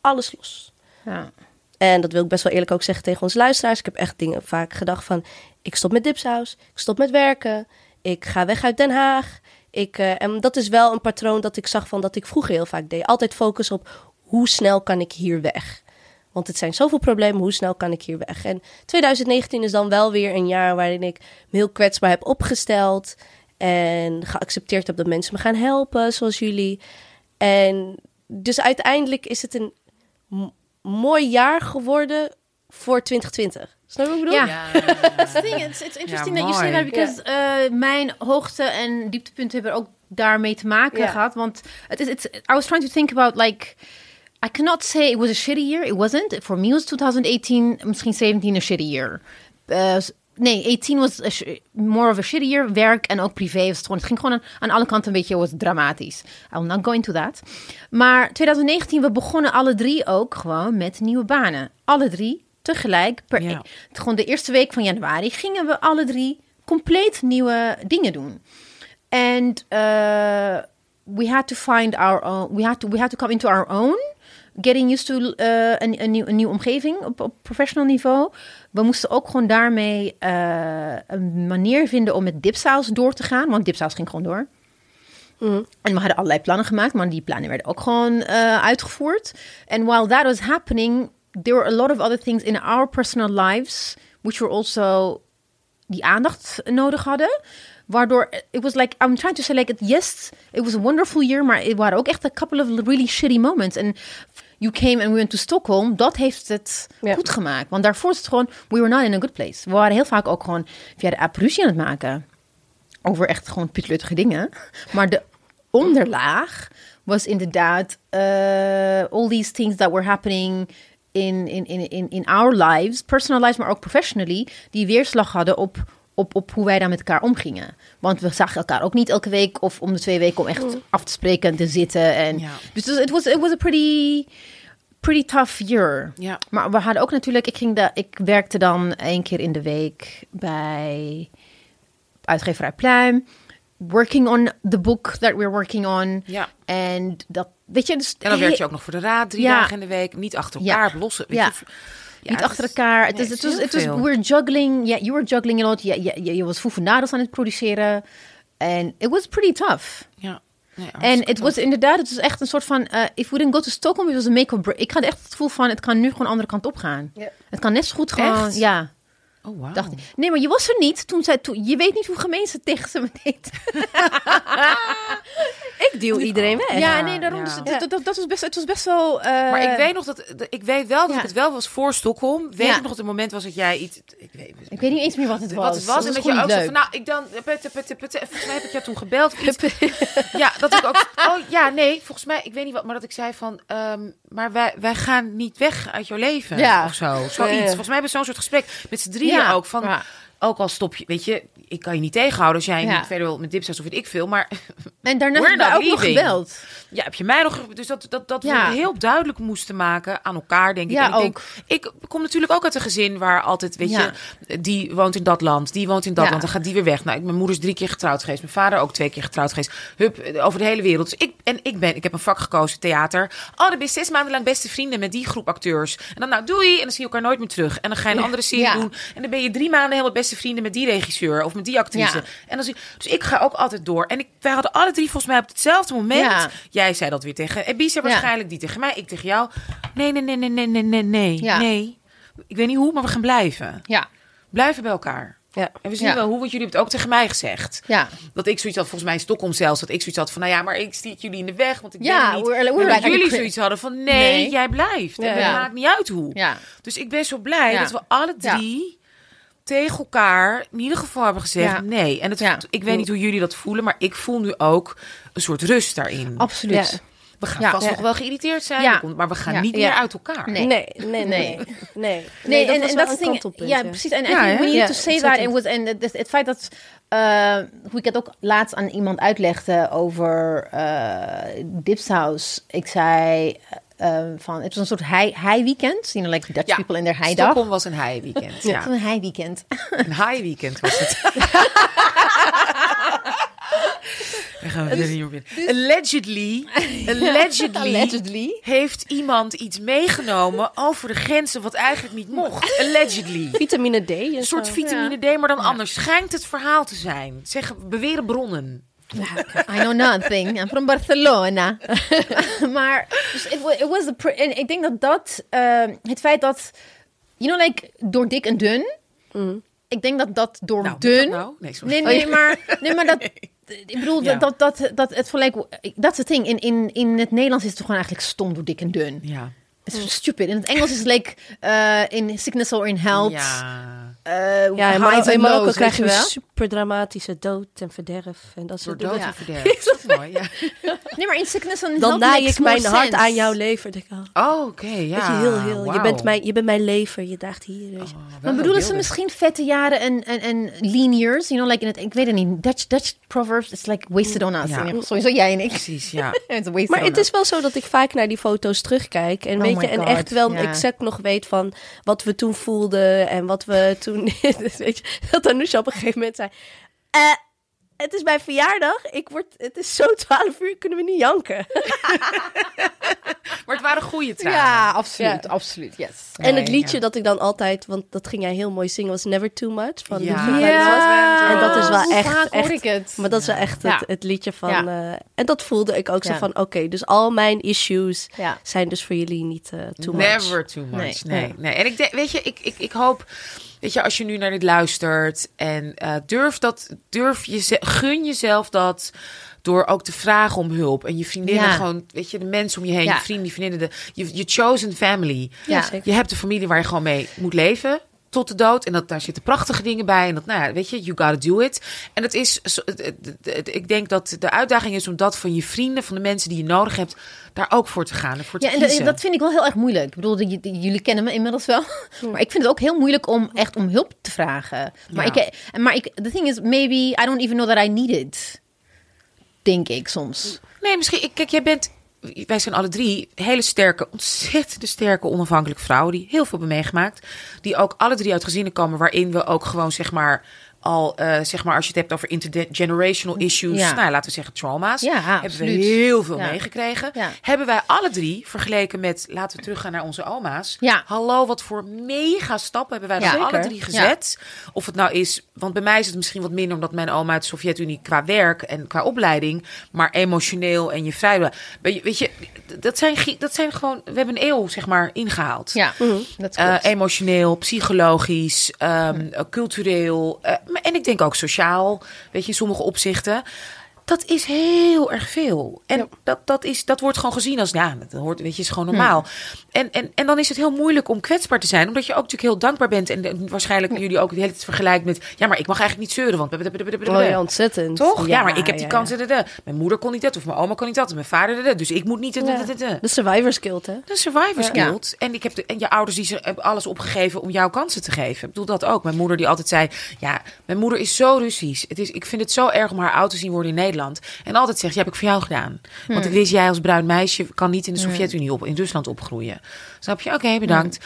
B: alles los.
C: Ja.
B: En dat wil ik best wel eerlijk ook zeggen tegen onze luisteraars. Ik heb echt dingen vaak gedacht van... Ik stop met Dipsaus. Ik stop met werken. Ik ga weg uit Den Haag. Ik, eh, en dat is wel een patroon dat ik zag van dat ik vroeger heel vaak deed. Altijd focus op hoe snel kan ik hier weg. Want het zijn zoveel problemen, hoe snel kan ik hier weg? En 2019 is dan wel weer een jaar waarin ik me heel kwetsbaar heb opgesteld. En geaccepteerd heb dat mensen me gaan helpen, zoals jullie. En dus uiteindelijk is het een mooi jaar geworden voor 2020. Snap je wat ik bedoel?
C: Ja. That's the thing. It's, it's interesting
A: Ja,
C: that you say that because uh, mijn hoogte en dieptepunten hebben ook daarmee te maken gehad. Want het is, it's, I was trying to think about like. I cannot say it was a shitty year. It wasn't. For me was 2018, misschien 17 een shitty year. Uh, nee, 18 was a sh- more of a shitty year. Werk en ook privé. Was het, gewoon, het ging gewoon aan, aan alle kanten een beetje was dramatisch. I will not go into that. Maar 2019, we begonnen alle drie ook gewoon met nieuwe banen. Alle drie tegelijk. Per,
A: Ja.
C: Gewoon de eerste week van januari gingen we alle drie compleet nieuwe dingen doen. And uh, we had to find our own. We had to we had to come into our own. Getting used to uh, een, een, nieuw, een nieuwe omgeving op, op professional niveau. We moesten ook gewoon daarmee uh, een manier vinden om met dipsaus door te gaan. Want dipsaus ging gewoon door. En we hadden allerlei plannen gemaakt, maar die plannen werden ook gewoon uh, uitgevoerd. And while that was happening, there were a lot of other things in our personal lives, which were also die aandacht nodig hadden. Waardoor, it was like, I'm trying to say like, yes, it was a wonderful year, maar het waren ook echt a couple of really shitty moments. En you came and we went to Stockholm, dat heeft het
B: Ja.
C: goed gemaakt. Want daarvoor is het gewoon, we were not in a good place. We waren heel vaak ook gewoon via de app ruzie aan het maken. Over echt gewoon pietluttige dingen. Maar de onderlaag was inderdaad uh, all these things that were happening in, in, in, in, in our lives, personal lives, maar ook professionally, die weerslag hadden op, op, op hoe wij daar met elkaar omgingen. Want we zagen elkaar ook niet elke week of om de twee weken om echt af te spreken en te zitten. En,
A: Ja.
C: Dus het was, it was a pretty, pretty tough year.
A: Ja.
C: Maar we hadden ook natuurlijk, ik, ging de, ik werkte dan één keer in de week bij uitgeverij Pluim. Working on the book that we're working on.
A: Ja.
C: En dat, weet je, dus
A: En dan werk je ook nog voor de raad drie
C: Ja.
A: dagen in de week. Niet achter
C: Ja.
A: elkaar, losse. Weet
C: Ja.
A: je, ja,
C: niet achter elkaar. Het
A: nee,
C: is,
A: het
C: het
A: is
C: was, het was, we're juggling. Yeah, you were juggling a lot. Je, je, je, je was Foufendados aan het produceren. En it was pretty tough.
A: Ja.
C: En het was inderdaad, het was echt een soort van, uh, if we didn't go to Stockholm, it was a make or break. Ik had echt het gevoel van, het kan nu gewoon de andere kant op gaan.
B: Ja.
C: Het kan net zo goed gewoon,
A: Echt?
C: ja.
A: Oh, wauw.
C: Dacht ik. Nee, maar je was er niet toen zij, toen, je weet niet hoe gemeen ze tegen ze me deed. [laughs]
B: Ik duw iedereen weg.
C: Ja, nee, daarom.
A: ja.
C: Dus het- dat, dat, dat was best, het was best wel. eh,
A: Maar ik weet nog dat, dat- ik weet wel dat
C: Ja.
A: ik het wel was voor Stockholm. Weet ik nog dat het moment was dat jij iets, ik weet,
C: ik weet niet eens meer wat het was.
A: wat het was. en dat je ook
C: leuk.
A: van, nou, ik dan. Volgens mij heb ik jou toen gebeld. Ja, dat ik ook, oh ja, nee, volgens mij, ik weet niet wat, maar dat ik zei van, ehm, maar wij, wij gaan niet weg uit jouw leven.
C: Ja.
A: Of zo, zoiets. Volgens mij hebben we zo'n soort gesprek met z'n drieën
C: Ja.
A: ook. Van,
C: Ja.
A: ook al stop je, weet je, ik kan je niet tegenhouden als jij
C: Ja.
A: niet verder wil met dipsaus of weet ik veel. Maar [laughs]
C: En daarna hebben we
A: not
C: ook nog gebeld.
A: ja, heb je mij nog, dus dat, dat, dat
C: Ja.
A: we heel duidelijk moesten maken aan elkaar, denk ik.
C: Ja,
A: En ik, denk,
C: ook.
A: ik kom natuurlijk ook uit een gezin waar altijd, weet je, die woont in dat land, die woont in dat land, dan gaat die weer weg. Nou, ik, mijn moeder is drie keer getrouwd geweest, mijn vader ook twee keer getrouwd geweest. Hup, over de hele wereld. Dus ik, en ik ben, ik heb een vak gekozen, theater. Oh, dan ben je zes maanden lang beste vrienden met die groep acteurs. En dan nou, doei, en dan zie je elkaar nooit meer terug. En dan ga je een andere serie doen. En dan ben je drie maanden helemaal beste vrienden met die regisseur of met die actrice.
C: Ja.
A: En dan zie, dus ik ga ook altijd door. En ik, wij hadden alle drie volgens mij op hetzelfde moment.
C: Ja.
A: Jij zei dat weer tegen Ebisa waarschijnlijk, die tegen mij, ik tegen jou. Nee, nee, nee, nee, nee, nee, nee, nee. Nee. Ik weet niet hoe, maar we gaan blijven.
C: Ja.
A: Blijven bij elkaar.
B: Ja.
A: En we zien
C: Ja.
A: wel hoe, want jullie hebben het ook tegen mij gezegd.
C: Ja.
A: Dat ik zoiets had, volgens mij in Stockholm zelfs, dat ik zoiets had van, nou ja, maar ik stiet jullie in de weg, want ik ben
C: Ja,
A: er niet.
C: we're- we're
A: En dat
C: like-
A: jullie zoiets hadden van, nee,
C: Nee.
A: jij blijft. En het maakt niet uit hoe. Dus ik ben zo blij dat we alle drie tegen elkaar in ieder geval hebben gezegd
C: Ja.
A: nee. En het,
C: Ja.
A: ik weet niet hoe jullie dat voelen, maar ik voel nu ook een soort rust daarin.
C: Absoluut.
B: Ja.
A: We gaan
C: Ja.
A: vast
B: Ja.
A: nog wel geïrriteerd zijn,
C: Ja.
A: maar we gaan
C: Ja.
A: niet
B: Ja.
A: meer uit elkaar.
C: Nee.
B: Nee, nee, nee.
C: Nee.
B: Nee, nee.
C: Nee,
B: dat
C: en,
B: was
C: en
B: wel
C: dat is ding.
B: kantelpunt,
C: Ja, precies. En we need to say that. It
B: ontzettend.
C: was, en het, het feit dat, eh, hoe ik het ook laatst aan iemand uitlegde over uh, Dipsaus. Ik zei uh, van, het was een soort high, high weekend. You know, like Dutch
A: Ja.
C: people in their high dag.
A: Stockholm was een high weekend.
C: Ja.
A: Ja.
C: Het was een high weekend.
A: Een high weekend was het. [laughs] Dan gaan we weer hier weer. Allegedly, [laughs] allegedly,
C: Allegedly.
A: heeft iemand iets meegenomen over de grenzen wat eigenlijk niet mocht. Allegedly.
B: Vitamine D. en
A: Een soort
B: zo.
A: vitamine D, maar dan anders. Schijnt het verhaal te zijn. Zeggen, beweren bronnen.
C: I know nothing. I'm from Barcelona. [laughs] maar dus it, it was the pr- en ik denk dat dat eh, het feit dat you know like door dik en dun. Ik denk dat dat door
A: Nou,
C: dun.
A: dat nou? Nee, sorry.
C: nee, nee, maar nee, maar dat. [laughs] Ik bedoel
A: Ja.
C: dat, dat, dat, het gelijk. Dat is het ding. In, in, in het Nederlands is het gewoon eigenlijk stom door dik en dun.
A: Ja.
C: Het is stupid. In het Engels is het like eh, in sickness or in health.
A: Ja.
C: eh,
B: Ja, Marokko, in
C: and
B: Marokko krijg je
C: wel.
B: Super dramatische dood en verderf. En dat
A: Door
B: soort
A: dood
B: dingen.
A: en [laughs] verderf. Dat is mooi, ja. [laughs]
C: Nee, maar in sickness and
B: Dan naai ik mijn hart
C: sense.
B: aan jouw lever. Denk ik, oh,
A: Oh, oké, ja.
B: weet je, heel, heel. Je, bent mijn, je bent mijn lever, je draagt hier. Weet je.
A: Oh,
C: Maar bedoelen ze misschien vette jaren en, en, en lean years? You know, like in het, ik weet het niet. Dutch, Dutch proverbs, it's like wasted on us.
A: Ja.
C: Sowieso jij en ik.
A: Precies, ja. [laughs]
B: Maar het
C: us.
B: is wel zo dat ik vaak naar die foto's terugkijk. En,
C: Oh
B: weet je, en
C: God,
B: echt wel
C: ja.
B: exact nog weet van wat we toen voelden. En wat we toen... weet je, dat Anousha op een gegeven moment zei... eh, het is mijn verjaardag. Ik word, het is zo [laughs] 12 uur, kunnen we niet janken. [laughs]
A: Maar het waren goede tranen.
C: Ja, absoluut.
B: Ja.
C: Absoluut, yes.
B: en het liedje
A: ja.
B: dat ik dan altijd, want dat ging jij heel mooi zingen, was Never Too Much. Van
A: Ja. Ja.
B: En dat is wel
C: Hoe
B: echt,
C: vaak hoor
B: echt
C: ik het.
B: Maar dat is wel echt het,
C: Ja.
B: het liedje van...
C: Ja.
B: eh, en dat voelde ik ook zo van... Oké, dus al mijn issues
C: Ja.
B: zijn dus voor jullie niet eh too much.
A: Never too much. Nee,
C: Nee.
A: nee. En ik denk, weet je, ik, ik, ik hoop, weet je, als je nu naar dit luistert en eh, durf dat, durf je, gun jezelf dat door ook te vragen om hulp en je vriendinnen
C: Ja.
A: gewoon, weet je, de mensen om je heen,
C: Ja.
A: je vrienden, je vriendinnen, de, je, je chosen family.
B: Ja.
A: Je hebt een familie waar je gewoon mee moet leven. Tot de dood. En dat, daar zitten prachtige dingen bij. En dat, nou ja, weet je, you gotta do it. En het is, ik denk dat de uitdaging is om dat van je vrienden, van de mensen die je nodig hebt, daar ook voor te gaan. En voor te
C: Ja, en
A: kiezen.
C: dat, vind ik wel heel erg moeilijk. Ik bedoel, jullie kennen me inmiddels wel. Maar ik vind het ook heel moeilijk om echt om hulp te vragen. Maar,
A: Ja.
C: ik, en- maar ik, the thing is, maybe I don't even know that I need it. Denk ik soms.
A: Nee, misschien. ik- Kijk, jij bent. Wij zijn alle drie hele sterke, ontzettend sterke onafhankelijke vrouwen. die heel veel hebben meegemaakt. Die ook alle drie uit gezinnen komen. waarin we ook gewoon zeg maar. Al, eh, zeg maar, als je het hebt over intergenerational issues.
C: Ja.
A: Nou, laten we zeggen trauma's.
C: Ja,
A: hebben
C: absoluut.
A: we heel veel
C: Ja.
A: meegekregen.
C: Ja.
A: Hebben wij alle drie vergeleken met. laten we teruggaan naar onze oma's.
C: Ja.
A: Hallo, wat voor mega stappen hebben wij
C: Ja,
A: dan alle drie gezet. Of het nou is. Want bij mij is het misschien wat minder. omdat mijn oma uit de Sovjet-Unie qua werk en qua opleiding. maar emotioneel en je vrij. Weet je, dat, zijn, dat zijn gewoon. We hebben een eeuw, zeg maar, ingehaald.
C: Ja, dat
A: Eh, emotioneel, psychologisch, ehm, eh, cultureel. eh, en ik denk ook sociaal, weet je, in sommige opzichten. Dat is heel erg veel. En dat, dat, is, dat wordt gewoon gezien als, ja, dat hoort, weet je, is gewoon normaal. En, en, en dan is het heel moeilijk om kwetsbaar te zijn, omdat je ook natuurlijk heel dankbaar bent. En eh, waarschijnlijk jullie ook de hele tijd vergelijkt met, ja, maar ik mag eigenlijk niet zeuren, want...
B: Oh ja, ontzettend.
A: Toch? Ja, maar ik heb die
B: ja,
A: kans. Mijn moeder kon niet dat, of mijn oma kon niet dat, of mijn vader. Dus ik moet niet.
B: De survivor's guild, hè?
A: De survivors
C: Ja.
A: guild. En, ik heb de, en je ouders die ze hebben alles opgegeven om jouw kansen te geven. Ik bedoel dat ook. Mijn moeder die altijd zei... Ja, mijn moeder is zo Russisch. Het is, ik vind het zo erg om haar oud te zien worden in Nederland. En altijd zegt, ja, heb ik voor jou gedaan. Want ik wist, jij als bruin meisje kan niet in de Sovjet-Unie op, in Rusland opgroeien. Snap je? Oké, bedankt.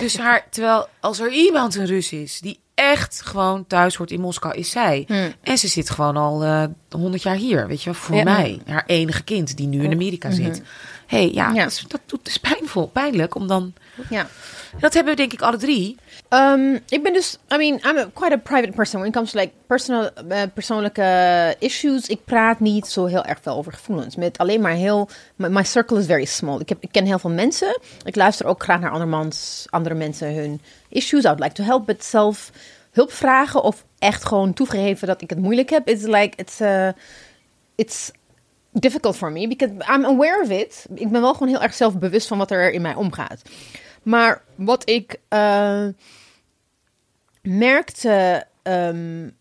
A: Dus haar, terwijl als er iemand een Rus is die echt gewoon thuis hoort in Moskou, is zij. En ze zit gewoon al eh, honderd jaar hier, weet je wel, voor
B: Ja.
A: mij. Haar enige kind die nu in Amerika zit. hey, ja,
C: Ja.
A: Dat, dat doet dus pijnvol, pijnlijk om dan.
C: ja.
A: Dat hebben we denk ik alle drie.
C: Um, ik ben dus, I mean, I'm a, quite a private person when it comes to like personal, eh, persoonlijke issues. Ik praat niet zo heel erg veel over gevoelens. Met alleen maar heel, my, circle is very small. Ik, heb, ik ken heel veel mensen. Ik luister ook graag naar andermans, andere mensen hun issues. I would like to help, but zelf hulp vragen of echt gewoon toegeven dat ik het moeilijk heb. It's like, it's, uh, it's difficult for me because I'm aware of it. Ik ben wel gewoon heel erg zelfbewust van wat er in mij omgaat. Maar wat ik uh, merkte um,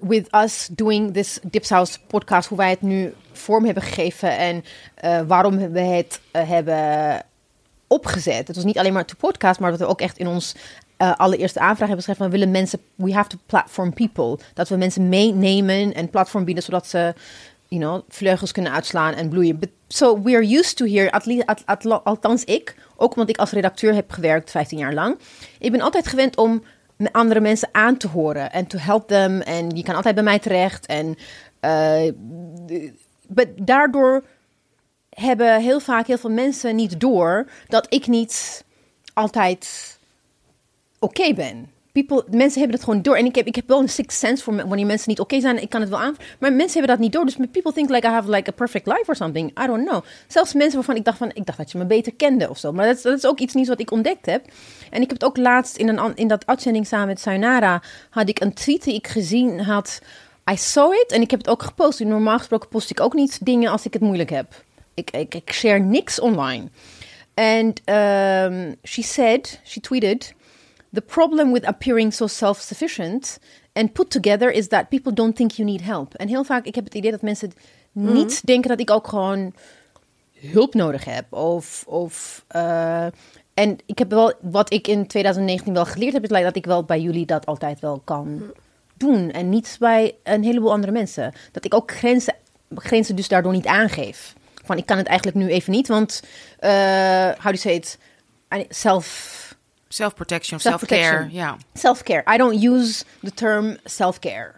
C: with us doing this Dipsaus podcast, hoe wij het nu vorm hebben gegeven en uh, waarom we het uh, hebben opgezet. Het was niet alleen maar de podcast, maar dat we ook echt in ons allereerste aanvraag hebben geschreven van willen mensen, we have to platform people. Dat we mensen meenemen en platform bieden zodat ze vleugels kunnen uitslaan en bloeien. But, so we are used to here, at least, at, at, althans ik, ook omdat ik als redacteur heb gewerkt 15 jaar lang. Ik ben altijd gewend om andere mensen aan te horen en to help them. En je kan altijd bij mij terecht. En uh, daardoor hebben heel vaak heel veel mensen niet door dat ik niet altijd oké ben. People, mensen hebben het gewoon door. En ik heb, ik heb wel een sixth sense voor wanneer mensen niet oké zijn. Ik kan het wel aan. Maar mensen hebben dat niet door. Dus people think like I have like a perfect life or something. I don't know. Zelfs mensen waarvan ik dacht van, ik dacht dat je me beter kende of zo. Maar dat is, dat is ook iets nieuws wat ik ontdekt heb. En ik heb het ook laatst in, een, in dat uitzending samen met Sayonara... had ik een tweet die ik gezien had... I saw it en ik heb het ook gepost. Normaal gesproken post ik ook niet dingen als ik het moeilijk heb. Ik, ik, ik share niks online. And um, she said, she tweeted... The problem with appearing so self-sufficient and put together is that people don't think you need help. En heel vaak, ik heb het idee dat mensen niet mm. denken dat ik ook gewoon hulp nodig heb. Of, of uh, en ik heb wel, wat ik in 2019 wel geleerd heb, is dat ik wel bij jullie dat altijd wel kan doen. En niet bij een heleboel andere mensen. Dat ik ook grenzen, grenzen dus daardoor niet aangeef. Van ik kan het eigenlijk nu even niet, want uh, how do you say it? Self.
A: Self-protection, self-care, ja.
C: Self-care. I don't use the term self-care.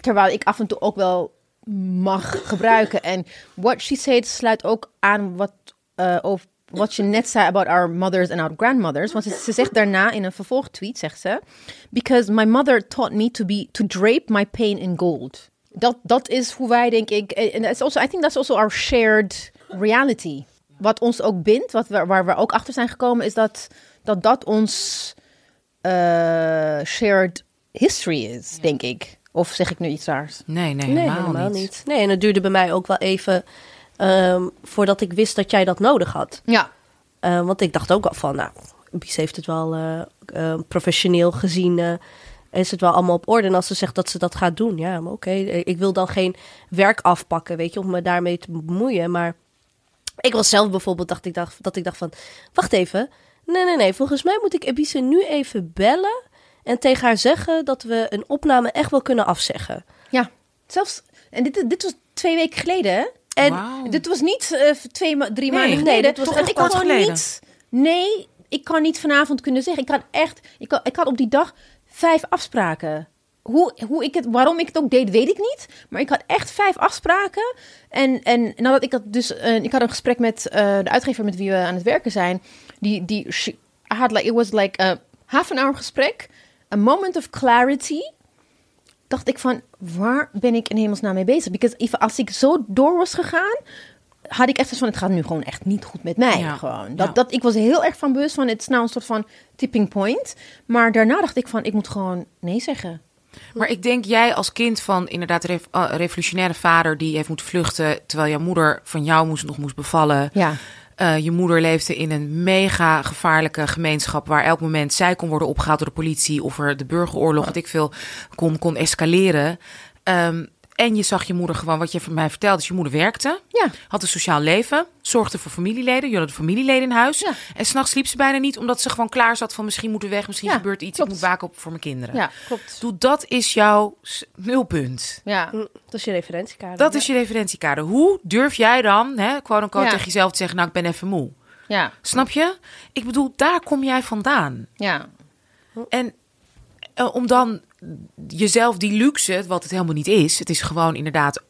C: Terwijl ik af en toe ook wel mag gebruiken. En what she said sluit ook aan wat uh, over wat je net zei about our mothers and our grandmothers. Want ze, zegt daarna in een vervolgtweet, zegt ze... Because my mother taught me to, be, to drape my pain in gold. Dat, dat is hoe wij, denk ik... En also, I think that's also our shared reality. Wat ons ook bindt, wat we, waar we ook achter zijn gekomen... is dat dat, dat ons uh, shared history is, denk ik. Of zeg ik nu iets raars?
A: Nee, nee, helemaal, nee, helemaal niet. niet.
B: Nee, en het duurde bij mij ook wel even Um, voordat ik wist dat jij dat nodig had.
C: Ja.
B: Uh, want ik dacht ook al van, nou, Bies heeft het wel uh, uh, professioneel gezien. Uh, is het wel allemaal op orde? En als ze zegt dat ze dat gaat doen, ja, maar oké. Ik wil dan geen werk afpakken, weet je, om me daarmee te bemoeien. Maar ik was zelf bijvoorbeeld, dacht ik, dacht, dat ik dacht van, wacht even. Nee, nee, nee. Volgens mij moet ik Ebise nu even bellen en tegen haar zeggen dat we een opname echt wel kunnen afzeggen.
C: Ja, zelfs. En dit, dit was twee weken geleden, hè? En dit was niet uh, twee, drie nee, maanden geleden.
A: Nee, was ik had niet.
C: Nee, ik kan niet vanavond kunnen zeggen. Ik had echt. Ik had, ik had op die dag vijf afspraken. Hoe, hoe ik het, waarom ik het ook deed, weet ik niet. Maar ik had echt vijf afspraken. En, en nadat ik dat dus. Uh, ik had een gesprek met uh, de uitgever met wie we aan het werken zijn. Die. die she, had like, it was like a half an hour gesprek. A moment of clarity dacht ik van, waar ben ik in hemelsnaam mee bezig? Because if, als ik zo door was gegaan, had ik echt van, het gaat nu gewoon echt niet goed met mij. gewoon. Dat, dat, ik was heel erg van bewust van, het is nou een soort van tipping point. Maar daarna dacht ik van, ik moet gewoon nee zeggen.
A: Maar ik denk jij als kind van inderdaad uh, revolutionaire vader die heeft moeten vluchten terwijl jouw moeder van jou moest, nog moest bevallen.
C: Ja.
A: Uh, je moeder leefde in een mega gevaarlijke gemeenschap waar elk moment zij kon worden opgehaald door de politie of er de burgeroorlog, wat ik veel, kon, kon escaleren. Um, en je zag je moeder gewoon, wat je van mij vertelde, dus je moeder werkte,
C: ja.
A: had een sociaal leven, zorgde voor familieleden, je had familieleden in huis.
C: Ja.
A: En s'nachts sliep ze bijna niet, omdat ze gewoon klaar zat van misschien moeten weg, misschien gebeurt iets, ik moet waken op voor mijn kinderen.
C: Ja, klopt.
A: Doe, dat is jouw nulpunt.
C: Ja,
B: hm, dat is je referentiekader.
A: Dat is je referentiekader. Hoe durf jij dan, hè, quote unquote, tegen jezelf te zeggen, nou, ik ben even moe.
C: Ja.
A: Snap je? Ik bedoel, daar kom jij vandaan.
C: Ja.
A: En uh, om dan jezelf die luxe, wat het helemaal niet is. Het is gewoon inderdaad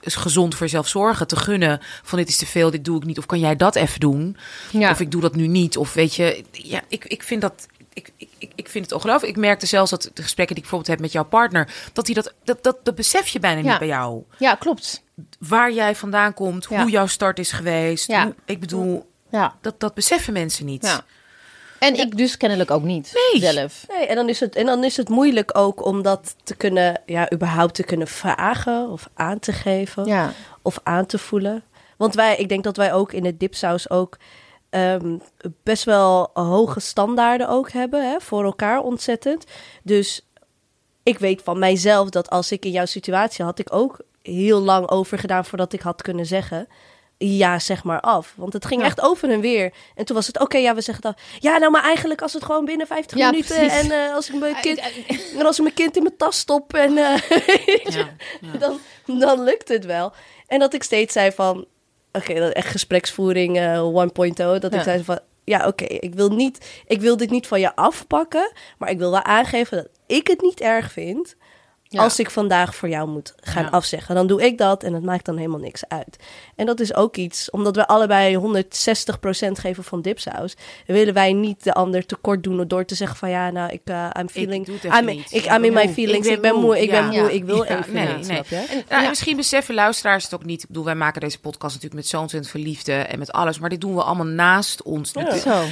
A: is gezond voor jezelf zorgen. Te gunnen van dit is te veel, dit doe ik niet. Of kan jij dat even doen?
C: Ja.
A: Of ik doe dat nu niet. Of weet je, ja, ik, ik vind dat. Ik, ik, ik vind het ongelooflijk. Ik merkte zelfs dat de gesprekken die ik bijvoorbeeld heb met jouw partner, dat hij dat, dat, dat, dat besef je bijna
C: ja.
A: niet bij jou.
C: Ja, klopt.
A: Waar jij vandaan komt,
C: Ja.
A: hoe jouw start is geweest.
C: Ja.
A: Hoe- ik bedoel,
C: Ja.
A: dat, dat beseffen mensen niet.
C: Ja. En ik dus kennelijk ook niet
A: Nee.
C: zelf.
B: Nee, en dan, is het, en dan is het moeilijk ook om dat te kunnen, ja, überhaupt te kunnen vragen of aan te geven
C: Ja.
B: of aan te voelen. Want wij, ik denk dat wij ook in het dipsaus ook ehm, best wel hoge standaarden ook hebben, hè, voor elkaar ontzettend. Dus ik weet van mijzelf dat als ik in jouw situatie had, ik ook heel lang over gedaan voordat ik had kunnen zeggen. Ja, zeg maar af. Want het ging
C: Ja.
B: echt over en weer. En toen was het, oké, ja, we zeggen af. Ja, nou, maar eigenlijk als het gewoon binnen 50
C: Ja,
B: minuten...
C: precies.
B: en eh, als ik mijn kind [laughs] en als ik mijn kind in mijn tas stop en eh, [laughs]
A: Ja.
B: Dan, dan lukt het wel. En dat ik steeds zei van, oké, dat echt gespreksvoering eh 1.0. Dat ik zei van, ja, oké, ik wil niet, ik wil dit niet van je afpakken, maar ik wil wel aangeven dat ik het niet erg vind.
C: Ja.
B: Als ik vandaag voor jou moet gaan
A: Ja.
B: afzeggen, dan doe ik dat en het maakt dan helemaal niks uit. En dat is ook iets, omdat we allebei 160% geven van dipsaus, willen wij niet de ander tekort doen door te zeggen van ja, nou, ik, eh I'm feeling,
A: doe het even
B: I'm, ik,
A: Ik
B: I'm in my feelings,
A: Ik
B: ik
A: ben moe.
B: moe, ik ben
A: Ja.
B: moe, ik wil
A: Ja,
B: even
A: nee,
B: niet,
A: nee.
B: snap je?
C: En-
A: Nou,
C: ja.
A: Misschien beseffen luisteraars het ook niet. Ik bedoel, wij maken deze podcast natuurlijk met zo'n ontzettend veel liefde en met alles. Maar dit doen we allemaal naast ons.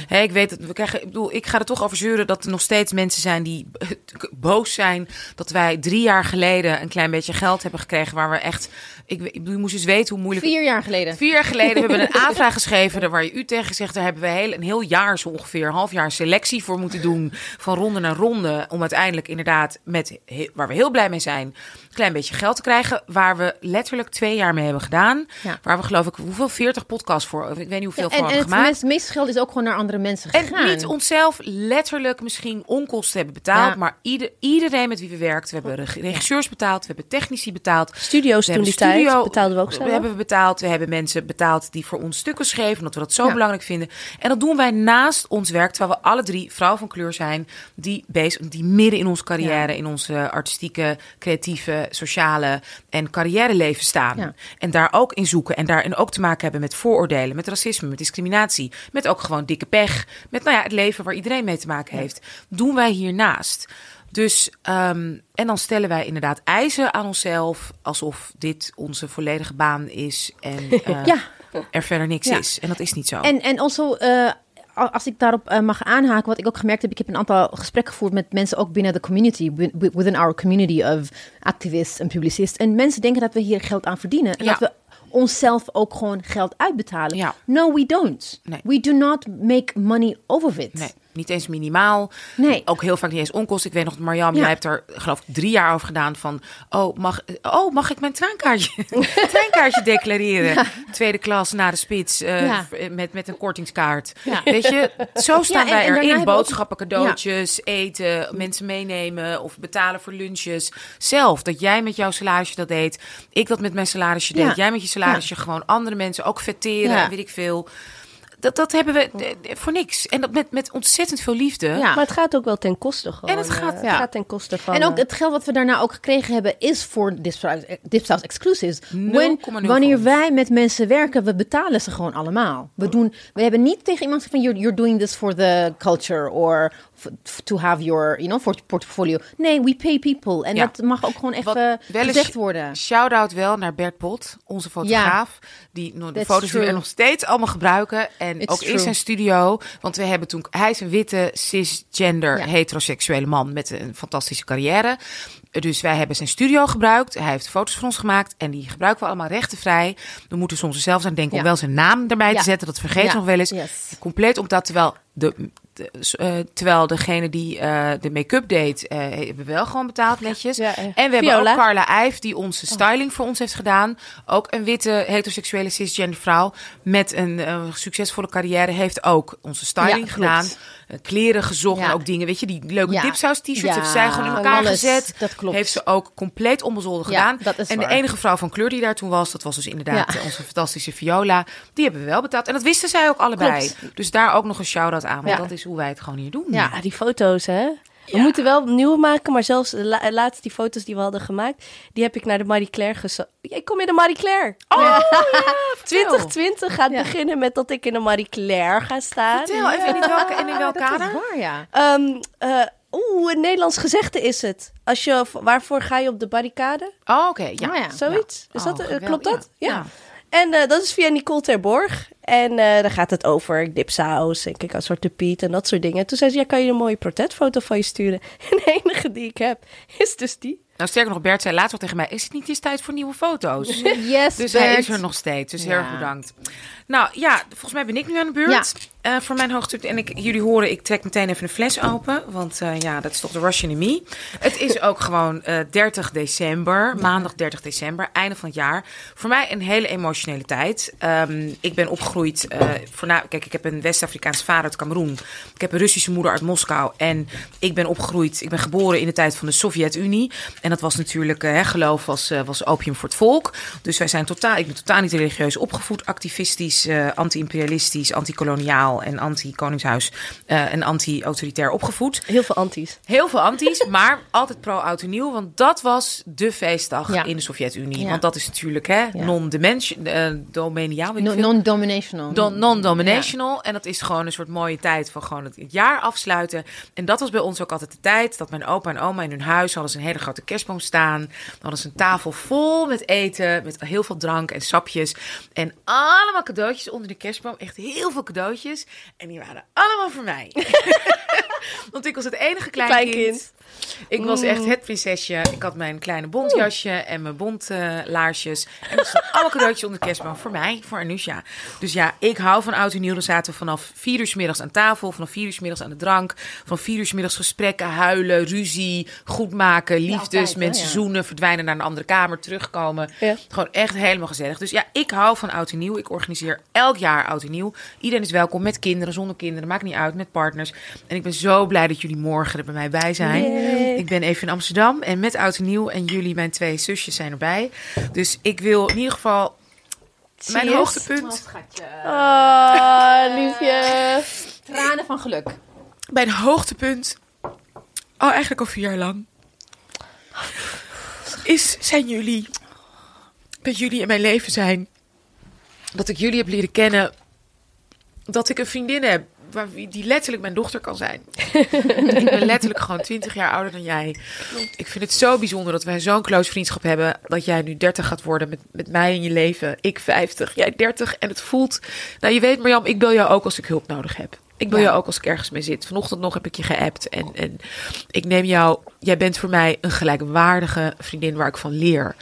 A: Hè, ik weet het, we krijgen, ik bedoel, ik ga er toch over zeuren dat er nog steeds mensen zijn die [laughs] boos zijn dat wij drie jaar geleden een klein beetje geld hebben gekregen waar we echt, ik, ik moest eens weten hoe moeilijk.
C: Vier jaar geleden.
A: Vier jaar geleden hebben we een aanvraag geschreven daar waar je u tegen zegt, daar hebben we heel, een heel jaar zo ongeveer, een half jaar selectie voor moeten doen van ronde naar ronde om uiteindelijk inderdaad met, waar we heel blij mee zijn, een klein beetje geld te krijgen, waar we letterlijk twee jaar mee hebben gedaan,
C: Ja.
A: waar we geloof ik hoeveel, 40 podcasts voor, ik weet niet hoeveel
C: Ja,
A: voor
C: en, en
A: hebben
C: het
A: gemaakt.
C: meest, meeste geld is ook gewoon naar andere mensen
A: En
C: gegaan.
A: niet onszelf letterlijk misschien onkosten hebben betaald,
C: Ja.
A: maar ieder, iedereen met wie we werken. We hebben regisseurs betaald, we hebben technici betaald.
B: Studio's
A: We
B: toen
A: hebben
B: die tijd
A: studio-
B: betaalden we ook
A: We
B: zelf.
A: hebben betaald, we hebben mensen betaald die voor ons stukken schreven, omdat we dat zo
C: Ja.
A: belangrijk vinden. En dat doen wij naast ons werk, terwijl we alle drie vrouw van kleur zijn, die, bezig, die midden in onze carrière, in onze artistieke, creatieve, sociale en carrièreleven staan.
C: Ja.
A: En daar ook in zoeken en daarin ook te maken hebben met vooroordelen, met racisme, met discriminatie, met ook gewoon dikke pech, met nou ja, het leven waar iedereen mee te maken heeft, doen wij hiernaast. Dus, ehm, en dan stellen wij inderdaad eisen aan onszelf, alsof dit onze volledige baan is en [laughs] eh,
C: Ja.
A: er verder niks
C: Ja.
A: is. En dat is niet zo.
C: En, en also, eh, als ik daarop eh, mag aanhaken, wat ik ook gemerkt heb, ik heb een aantal gesprekken gevoerd met mensen ook binnen de community, wi- within our community of activists en publicisten. En mensen denken dat we hier geld aan verdienen. En
A: Ja.
C: dat we onszelf ook gewoon geld uitbetalen.
A: Ja.
C: No, we don't.
A: Nee.
C: We do not make money over it.
A: Nee, niet eens minimaal.
C: Nee.
A: Ook heel vaak niet eens onkosten. Ik weet nog, Marjam,
C: Ja.
A: jij hebt er geloof ik drie jaar over gedaan van... Oh, mag, oh, mag ik mijn treinkaartje, [laughs] treinkaartje declareren? Tweede klas na de spits eh,
C: Ja.
A: met, met een kortingskaart. Weet je, zo staan
C: en-
A: wij
C: daarna
A: erin. Boodschappen, cadeautjes, eten, mensen meenemen... of betalen voor lunches. Zelf, dat jij met jouw salarisje dat deed. Ik dat met mijn salarisje deed. Jij met je salarisje gewoon andere mensen ook vetteren. Weet ik veel. Dat, dat hebben we eh, voor niks. En dat met, met ontzettend veel liefde.
C: Ja.
B: Maar het gaat ook wel ten koste gewoon.
A: En het gaat-
B: eh,
C: ja.
B: het gaat ten koste van...
C: En ook
B: eh,
C: het geld wat we daarna ook gekregen hebben is voor Dipsaus exclusives.
A: 0,0
C: When-
A: voor
C: wanneer wij met mensen werken, we betalen ze gewoon allemaal. We, doen, we hebben niet tegen iemand gezegd van you're, you're doing this for the culture or to have your, you know, for portfolio. Nee, we pay people. En
A: Ja.
C: dat mag ook gewoon even gezegd worden.
A: Shout-out wel naar Bert Pot, onze fotograaf. Die de
C: That's
A: foto's die we nog steeds allemaal gebruiken. En
C: It's
A: ook in zijn studio. Want we hebben toen... Hij is een witte, cisgender,
C: Ja.
A: heteroseksuele man met een fantastische carrière. Dus wij hebben zijn studio gebruikt. Hij heeft foto's van ons gemaakt. En die gebruiken we allemaal rechtenvrij. We moeten soms er zelfs aan denken om wel zijn naam erbij te zetten. Dat vergeet nog wel eens.
C: Yes.
A: Compleet omdat terwijl de... de- eh, terwijl degene die eh, de make-up deed, eh, hebben we wel gewoon betaald netjes.
B: Ja,
A: en we hebben ook Carla Eijf, die onze styling voor ons heeft gedaan. Ook een witte heteroseksuele cisgender vrouw met een succesvolle carrière heeft ook onze styling
C: Ja,
A: gedaan. Kleren gezocht
C: Ja.
A: en ook dingen, weet je, die leuke dipsaus t-shirts heeft zij gewoon in elkaar
C: alles.
A: gezet.
C: Dat klopt.
A: Heeft ze ook compleet onbezoldigd gedaan. en
C: waar.
A: de enige vrouw van kleur die daar toen was, dat was dus inderdaad onze fantastische Viola. Die hebben we wel betaald. En dat wisten zij ook allebei.
C: Klopt.
A: Dus daar ook nog een shout-out aan, want
C: Ja.
A: dat is hoe wij het gewoon hier doen.
C: Ja.
B: Die foto's, hè? We moeten wel nieuwe maken, maar zelfs de la- laatst die foto's die we hadden gemaakt, die heb ik naar de Marie Claire gezocht. Ik kom in de Marie Claire.
A: Oh, ja, [laughs] vertel.
B: 2020 gaat
C: Ja.
B: beginnen met dat ik in de Marie Claire ga staan.
A: Vertel even in welke, en in welk kader?
C: waar, ja.
B: Ehm, eh, Oeh, een Nederlands gezegde is het. Als je, waarvoor ga je op de barricade?
A: Oh, oké. ja.
C: Oh, ja.
B: Zoiets? Is
A: Oh,
B: dat,
A: geweldig.
B: klopt dat?
A: Ja.
B: Ja.
A: Ja.
B: En eh, dat is via Nicole Terborg. En uh, dan gaat het over dipsaus en kijk als Zwarte Piet en dat soort dingen. toen zei ze, ja, kan je een mooie portretfoto van je sturen? [laughs] En de enige die ik heb is dus die.
A: Nou, sterker nog, Bert zei laatst al tegen mij: Is het niet eens tijd voor nieuwe foto's?
C: Yes,
A: dus
C: Bert.
A: hij is er nog steeds. Dus heel erg bedankt. Nou ja, volgens mij ben ik nu aan de beurt. Uh, voor mijn hoogte. En ik, jullie horen, ik trek meteen even een fles open. Want uh, ja, dat is toch de Russian in me. Het is ook gewoon uh, 30 december. Maandag 30 december. Einde van het jaar. Voor mij een hele emotionele tijd. Um, ik ben opgegroeid. Voorna kijk, ik heb een West-Afrikaans vader uit Cameroen. Ik heb een Russische moeder uit Moskou. En ik ben opgegroeid. Ik ben geboren in de tijd van de Sovjet-Unie. En dat was natuurlijk, hè, geloof was, was opium voor het volk. Dus wij zijn totaal, ik ben totaal niet religieus opgevoed. Activistisch, anti-imperialistisch, en anti-koningshuis uh, en anti-autoritair opgevoed.
B: Heel veel anti's.
A: Heel veel anti's, [laughs] maar altijd pro-oud nieuw. Want dat was de feestdag ja. in de Sovjet-Unie. Ja. Want dat is natuurlijk hè, non-domeniaal.
C: Uh, Non-dominational.
A: Don, Non-dominational. En dat is gewoon een soort mooie tijd van gewoon het jaar afsluiten. En dat was bij ons ook altijd de tijd dat mijn opa en oma in hun huis hadden ze een hele grote kerstboom staan. Dan hadden ze een tafel vol met eten, met heel veel drank en sapjes. En allemaal cadeautjes onder de kerstboom. Echt heel veel cadeautjes. En die waren allemaal voor mij. [laughs] [laughs] Want ik was het enige klein,
B: klein
A: kind.
B: kind.
A: Ik was
B: Mm.
A: echt het prinsesje. Ik had mijn kleine bontjasje en mijn bontlaarsjes. en dat stonden allemaal cadeautjes onder de kerstboom voor mij, voor Anusha. Dus ja, ik hou van oud en nieuw. Dan zaten we vanaf vier uur 's middags aan tafel, vanaf vier uur 's middags aan de drank. Van vier uur 's middags gesprekken, huilen, ruzie, goed maken, liefdes,
C: altijd,
A: mensen
C: ja.
A: zoenen, verdwijnen naar een andere kamer, terugkomen.
B: Ja.
A: Gewoon echt helemaal gezellig. Dus ja, ik hou van oud en nieuw. Ik organiseer elk jaar oud en nieuw. Iedereen is welkom met kinderen, zonder kinderen, maakt niet uit, met partners. En ik ben zo blij dat jullie morgen er bij mij bij zijn.
B: Yay.
A: Ik ben even in Amsterdam en met oud en nieuw. En jullie, mijn twee zusjes, zijn erbij. Dus ik wil in ieder geval mijn hoogtepunt.
C: schatje.
B: Oh, liefje.
C: Tranen van geluk.
A: Mijn hoogtepunt. Oh, eigenlijk al vier jaar lang. Is, zijn jullie. Dat jullie in mijn leven zijn. Dat ik jullie heb leren kennen. Dat ik een vriendin heb. Waar, die letterlijk mijn dochter kan zijn. [laughs] ik ben letterlijk gewoon 20 jaar ouder dan jij. Ik vind het zo bijzonder dat wij zo'n close vriendschap hebben. Dat jij nu 30 gaat worden met, met mij in je leven. Ik 50, jij 30. En het voelt. Nou, je weet, Marjam, ik bel jou ook als ik hulp nodig heb. Ik bel
C: Ja.
A: jou ook als ik ergens mee zit. Vanochtend nog heb ik je geappt. En, en ik neem jou. Jij bent voor mij een gelijkwaardige vriendin waar ik van leer.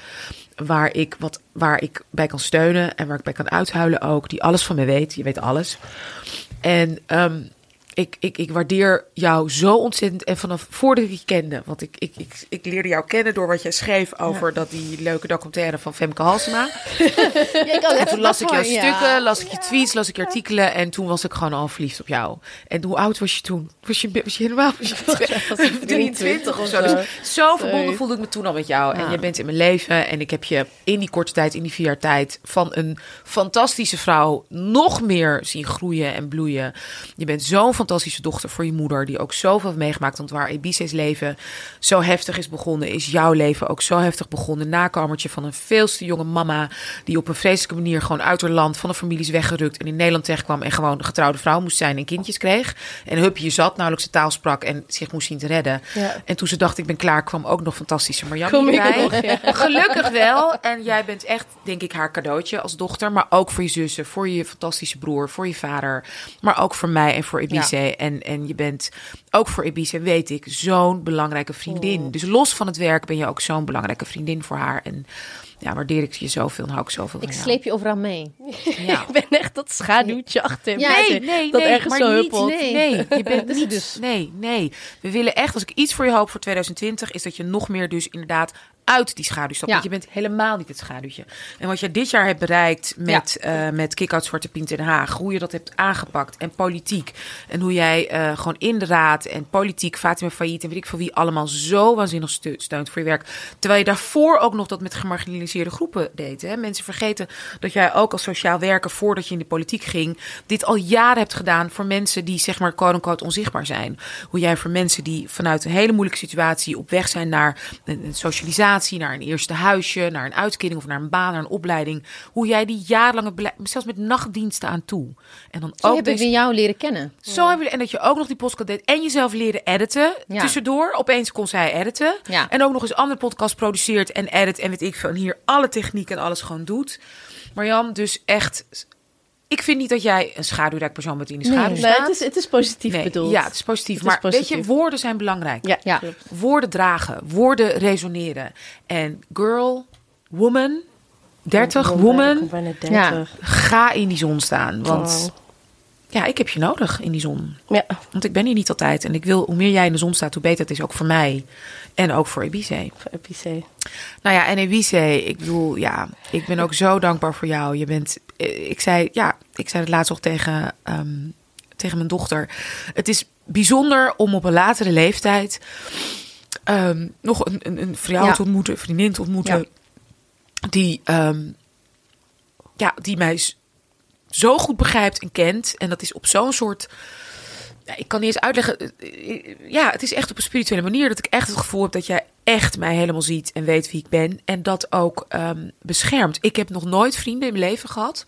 A: Waar ik, wat, waar ik bij kan steunen en waar ik bij kan uithuilen ook. Die alles van me weet. Je weet alles. En ehm, ik, ik, ik waardeer jou zo ontzettend. En vanaf voordat ik je kende. Want ik, ik, ik, ik leerde jou kennen door wat jij schreef over dat die leuke documentaire van Femke Halsema. [laughs] En toen las ik jouw stukken, las ik je tweets, las ik je artikelen. En toen was ik gewoon al verliefd op jou. En hoe oud was je toen? Was je, was je helemaal was je [laughs] 23 [laughs] of zo? Dus zo verbonden voelde ik me toen al met jou. En je bent in mijn leven. En ik heb je in die korte tijd, in die vier jaar tijd... van een fantastische vrouw nog meer zien groeien en bloeien. Je bent zo'n fantastische dochter voor je moeder... die ook zoveel heeft meegemaakt. Want waar Ebice's leven zo heftig is begonnen... is jouw leven ook zo heftig begonnen. Nakomertje van een veel te jonge mama... die op een vreselijke manier gewoon uit haar land... van de familie is weggerukt en in Nederland terechtkwam... en gewoon de getrouwde vrouw moest zijn en kindjes kreeg. En hupje zat, nauwelijks de taal sprak... en zich moest zien te redden.
B: Ja.
A: En toen ze dacht, ik ben klaar, kwam ook nog fantastische
B: nog, ja. [laughs]
A: Gelukkig wel. En jij bent echt, denk ik, haar cadeautje als dochter. Maar ook voor je zussen, voor je fantastische broer, voor je vader. Maar ook voor mij en voor En, en je bent ook voor Ebice, weet ik, zo'n belangrijke vriendin.
B: Oh.
A: Dus los van het werk ben je ook zo'n belangrijke vriendin voor haar. En ja, waardeer ik je zoveel en hou ik zoveel
C: Ik
A: van jou.
C: sleep je overal mee.
A: Ja. [laughs]
B: Ik ben echt dat schaduwtje achter.
C: Ja,
A: Nee, nee,
B: dat
A: nee,
B: ergens
A: maar
B: zo
A: niet,
B: huppelt.
A: nee, nee, je [laughs] bent niet,
C: dus-
A: nee, nee. We willen echt, als ik iets voor je hoop voor 2020, is dat je nog meer dus inderdaad uit die schaduw stapt.
C: Ja.
A: Want je bent helemaal niet het schaduwtje. En wat je dit jaar hebt bereikt met, eh met Kick-Out Zwarte Piet in Den Haag, hoe je dat hebt aangepakt en politiek. En hoe jij eh, gewoon in de raad en politiek, Fatima Failliet en weet ik veel wie, allemaal zo waanzinnig ste- steunt voor je werk. Terwijl je daarvoor ook nog dat met gemarginaliseerde groepen deed. Hè? Mensen vergeten dat jij ook als sociaal werker, voordat je in de politiek ging, dit al jaren hebt gedaan voor mensen die zeg maar quote-unquote onzichtbaar zijn. Hoe jij voor mensen die vanuit een hele moeilijke situatie op weg zijn naar een, een socialisatie, naar een eerste huisje, naar een uitkering of naar een baan, naar een opleiding. Hoe jij die jarenlange, beleid- zelfs met nachtdiensten aan toe. En dan
C: Zo
A: ook
C: hebben
A: deze-
C: we jou leren kennen.
A: zo hebben we, en dat je ook nog die podcast deed en jezelf leren editen
C: Ja.
A: tussendoor. Opeens kon zij editen.
C: Ja.
A: En ook nog eens andere podcast produceert en edit en weet ik veel. En hier alle techniek en alles gewoon doet. Marjan, dus echt... Ik vind niet dat jij een schaduwrijk persoon bent die in de schaduw
B: Nee,
A: staat.
B: het is, het is positief
A: Nee,
B: bedoeld.
A: Ja, het is positief.
B: Het is
A: maar weet
B: positief.
A: je, woorden zijn belangrijk.
B: Ja,
C: Ja.
A: Woorden dragen, woorden resoneren. En girl, woman, 30,
B: Ik
A: woman,
B: 30.
A: ga in die zon staan. Want
B: Wow.
A: ja, ik heb je nodig in die zon.
B: Ja.
A: Want ik ben hier niet altijd. En ik wil, hoe meer jij in de zon staat, hoe beter het is. Ook voor mij. En ook voor Ebice.
B: voor.
A: Nou ja, en Ebice, ik bedoel, ja, ik ben ook zo dankbaar voor jou. Je bent, eh, ik zei, ja, ik zei het laatst nog tegen, ehm, tegen mijn dochter. Het is bijzonder om op een latere leeftijd ehm, nog een, een, een vrouw
C: Ja.
A: te ontmoeten, een vriendin te ontmoeten. Die, ehm, ja, die mij zo goed begrijpt en kent. En dat is op zo'n soort. Ik kan niet eens uitleggen. eh, Ja, het is echt op een spirituele manier dat ik echt het gevoel heb dat jij echt mij helemaal ziet en weet wie ik ben. En dat ook ehm, beschermt. Ik heb nog nooit vrienden in mijn leven gehad.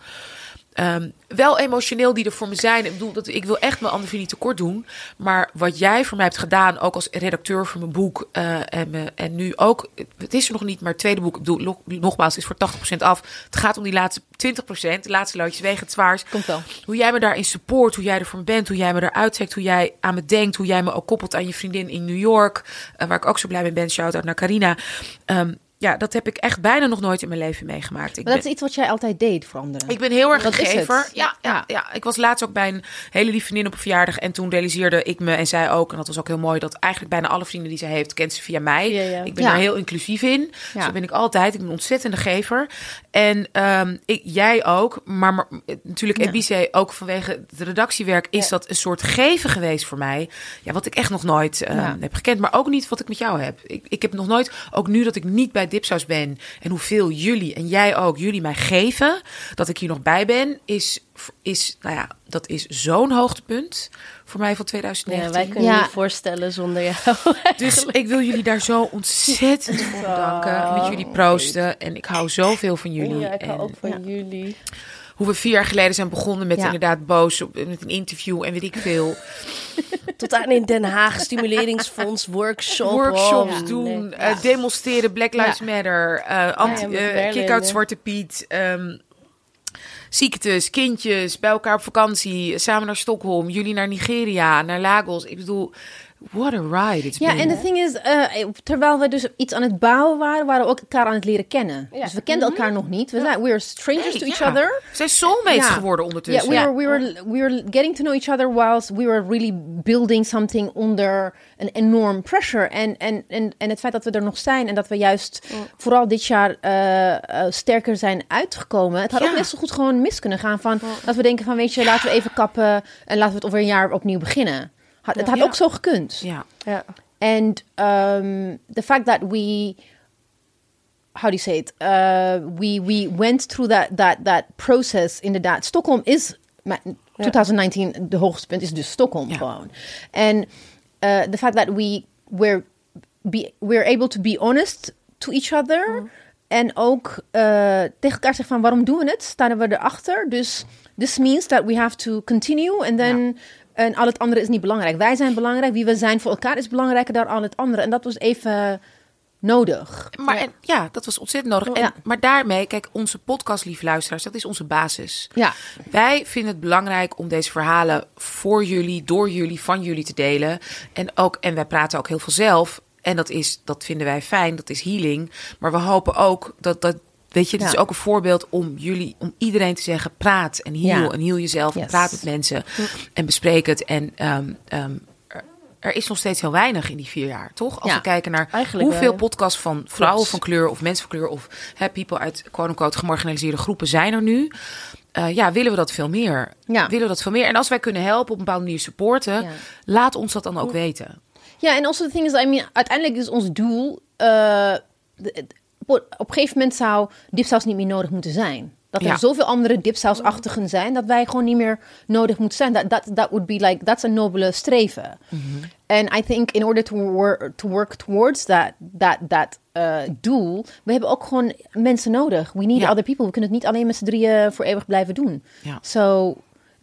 A: Ehm, wel emotioneel die er voor me zijn. Ik bedoel, dat, ik wil echt mijn andere niet tekort doen. Maar wat jij voor mij hebt gedaan, ook als redacteur van mijn boek. eh, en, me- en nu ook, het is er nog niet, maar het tweede boek, ik bedoel, nogmaals, is voor 80% af. Het gaat om die laatste 20%, de laatste loodjes wegen het zwaarst.
C: Komt wel.
A: Hoe jij me daarin support, hoe jij er voor me bent, hoe jij me eruit trekt, hoe jij aan me denkt, hoe jij me ook koppelt aan je vriendin in New York, eh, waar ik ook zo blij mee ben. Shout-out naar Carina. Ehm, ja, dat heb ik echt bijna nog nooit in mijn leven meegemaakt. Ik
C: Maar dat
A: ben-
C: is iets wat jij altijd deed voor anderen.
A: ik ben heel erg
C: Dat
A: een
C: is het.
A: gever. Ja, ja,
C: Ja.
A: ja, ik was laatst ook bij een hele lieve vriendin op een verjaardag. En toen realiseerde ik me, en zij ook, en dat was ook heel mooi, dat eigenlijk bijna alle vrienden die ze heeft, kent ze via mij.
B: Ja, ja.
A: Ik ben
C: Ja.
A: daar heel inclusief in.
C: Ja.
A: Zo ben ik altijd. Ik ben een ontzettende gever. En ehm, ik, jij ook. Maar, maar natuurlijk,
C: Ja.
A: Ebice, ook vanwege het redactiewerk, is
B: Ja.
A: dat een soort geven geweest voor mij. Ja, wat ik echt nog nooit eh,
C: Ja.
A: heb gekend. Maar ook niet wat ik met jou heb. Ik, ik heb nog nooit, ook nu dat ik niet bij Dipsaus ben. En hoeveel jullie en jij ook, jullie mij geven. Dat ik hier nog bij ben, is, is nou ja, dat is zo'n hoogtepunt voor mij van
B: Ja,
A: 2019.
B: wij kunnen
C: Ja.
B: niet voorstellen zonder jou. [laughs]
A: Dus ik wil jullie daar zo ontzettend voor bedanken. Met jullie proosten. En ik hou zoveel van jullie.
B: Ja, ik hou
A: en
B: ook van
C: Ja.
B: jullie.
A: Hoe we vier jaar geleden zijn begonnen met
C: Ja.
A: inderdaad boos. op- Met een interview en weet ik veel. [laughs]
B: Tot aan in Den Haag, stimuleringsfonds, workshop. [laughs]
A: Workshops doen.
B: nee.
A: eh, demonstreren. Black Lives Matter. eh anti,
B: Merlin,
A: kick-out. Zwarte Piet. ehm, ziektes, kindjes, bij elkaar op vakantie. Samen naar Stockholm. Jullie naar Nigeria, naar Lagos. Ik bedoel, what a ride it's
C: Ja,
A: been.
C: en de thing is, eh, terwijl we dus iets aan het bouwen waren, waren we ook elkaar aan het leren kennen.
B: Ja.
C: Dus we kenden elkaar nog niet. We zijn, we were strangers to each
A: ja.
C: other.
A: We zijn soulmates
C: Ja.
A: geworden
C: Yeah,
A: ondertussen.
C: we, were, we, were, we were getting to know each other whilst we were really building something under an enorm pressure. En, en, en, en het feit dat we er nog zijn en dat we juist vooral dit jaar eh, sterker zijn uitgekomen. Het had
A: Ja.
C: ook net zo goed gewoon mis kunnen gaan van dat we denken van weet je, laten we even kappen en laten we het over een jaar opnieuw beginnen. Had, het had
A: Ja.
C: ook zo gekund.
A: Ja.
B: Ja.
C: And um, the fact that we, how do you say it? Uh, we we went through that that that process. Inderdaad, Stockholm is ma- 2019 de hoogste punt is dus Stockholm
A: Ja.
C: gewoon. And uh, the fact that we were be we're able to be honest to each other. En ook uh, tegen elkaar zeggen van waarom doen we het? Staan we erachter? Dus this means that we have to continue and then en al het andere is niet belangrijk. Wij zijn belangrijk. Wie we zijn voor elkaar is belangrijker dan al het andere. En dat was even nodig.
A: Maar en, ja, dat was ontzettend nodig. En,
C: Ja.
A: Maar daarmee, kijk, onze podcast, lieve luisteraars, dat is onze basis.
C: Ja.
A: Wij vinden het belangrijk om deze verhalen voor jullie, door jullie, van jullie te delen. En, ook, en wij praten ook heel veel zelf. En dat, is, dat vinden wij fijn, dat is healing. Maar we hopen ook dat dat. Weet je, het
C: Ja.
A: is ook een voorbeeld om jullie, om iedereen te zeggen: praat en heal
C: Ja.
A: en heal jezelf. En praat met mensen en bespreek het. En ehm, ehm, er, er is nog steeds heel weinig in die vier jaar, toch? Als
C: Ja.
A: we kijken naar
B: Eigenlijk
A: hoeveel podcasts van vrouwen
B: Klopt.
A: van kleur of mensen van kleur of hè, people uit quote-unquote gemarginaliseerde groepen zijn er nu. Eh, ja, willen we dat veel meer?
C: Ja.
A: Willen we dat veel meer? En als wij kunnen helpen op een bepaalde manier supporten, laat ons dat dan ook weten.
C: Ja, en also the thing is, I mean, uiteindelijk is ons doel... eh, op, op een gegeven moment zou dipsaus niet meer nodig moeten zijn. Dat er
A: Ja.
C: zoveel andere dipsausachtigen zijn... dat wij gewoon niet meer nodig moeten zijn. Dat that, that would be like... That's een nobele streven. And I think in order to, wor to work towards that, that, that uh, doel... we hebben ook gewoon mensen nodig. We need
A: Ja.
C: other people. We kunnen het niet alleen met z'n drieën voor eeuwig blijven doen.
A: Ja.
C: So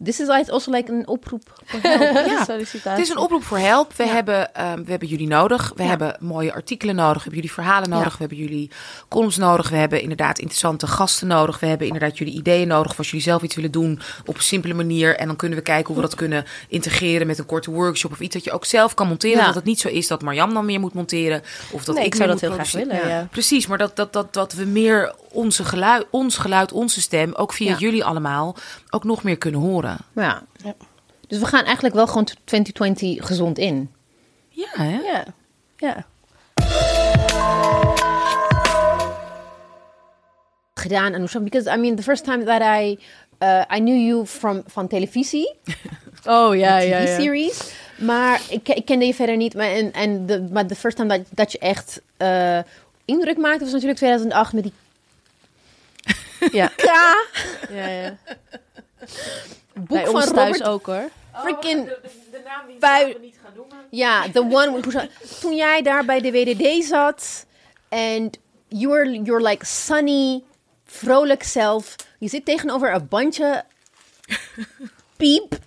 C: this is also like een oproep voor [laughs] help.
A: Ja. Het is een oproep voor help. We, hebben, ehm, we hebben jullie nodig. We hebben mooie artikelen nodig. We hebben jullie verhalen nodig.
C: Ja.
A: We hebben jullie columns nodig. We hebben inderdaad interessante gasten nodig. We hebben inderdaad jullie ideeën nodig. Of als jullie zelf iets willen doen op een simpele manier. En dan kunnen we kijken hoe we dat kunnen integreren met een korte workshop. Of iets dat je ook zelf kan monteren. Dat het niet zo is dat Marjam dan meer moet monteren. Of dat
B: Nee,
A: ik,
B: ik zou dat heel graag willen, ja.
A: Precies, maar dat, dat, dat, dat we meer onze geluid, ons geluid, onze stem, ook via jullie allemaal, ook nog meer kunnen horen.
C: Ja.
B: Ja.
C: Dus we gaan eigenlijk wel gewoon 2020 gezond in.
A: Ja, hè?
B: Ja, ja.
C: Gedaan, Anusha, because I mean, the first time that I uh, I knew you from van televisie, [laughs]
B: Oh ja, ja, ja.
C: TV-series, maar ik, ik kende je verder niet. Maar en, en de, maar de first time dat, dat je echt eh, indruk maakte was natuurlijk 2008 met die
B: Ja,
C: K.
B: ja, ja.
C: Boek
B: Bij
C: van
B: ons thuis
C: Robert
B: ook hoor.
C: freaking
A: de naam die
C: Bui-
A: niet gaan noemen.
C: Ja, the one. Toen jij daar bij de WDD zat en you were you're like sunny, vrolijk zelf. Je zit tegenover een bandje [laughs] piep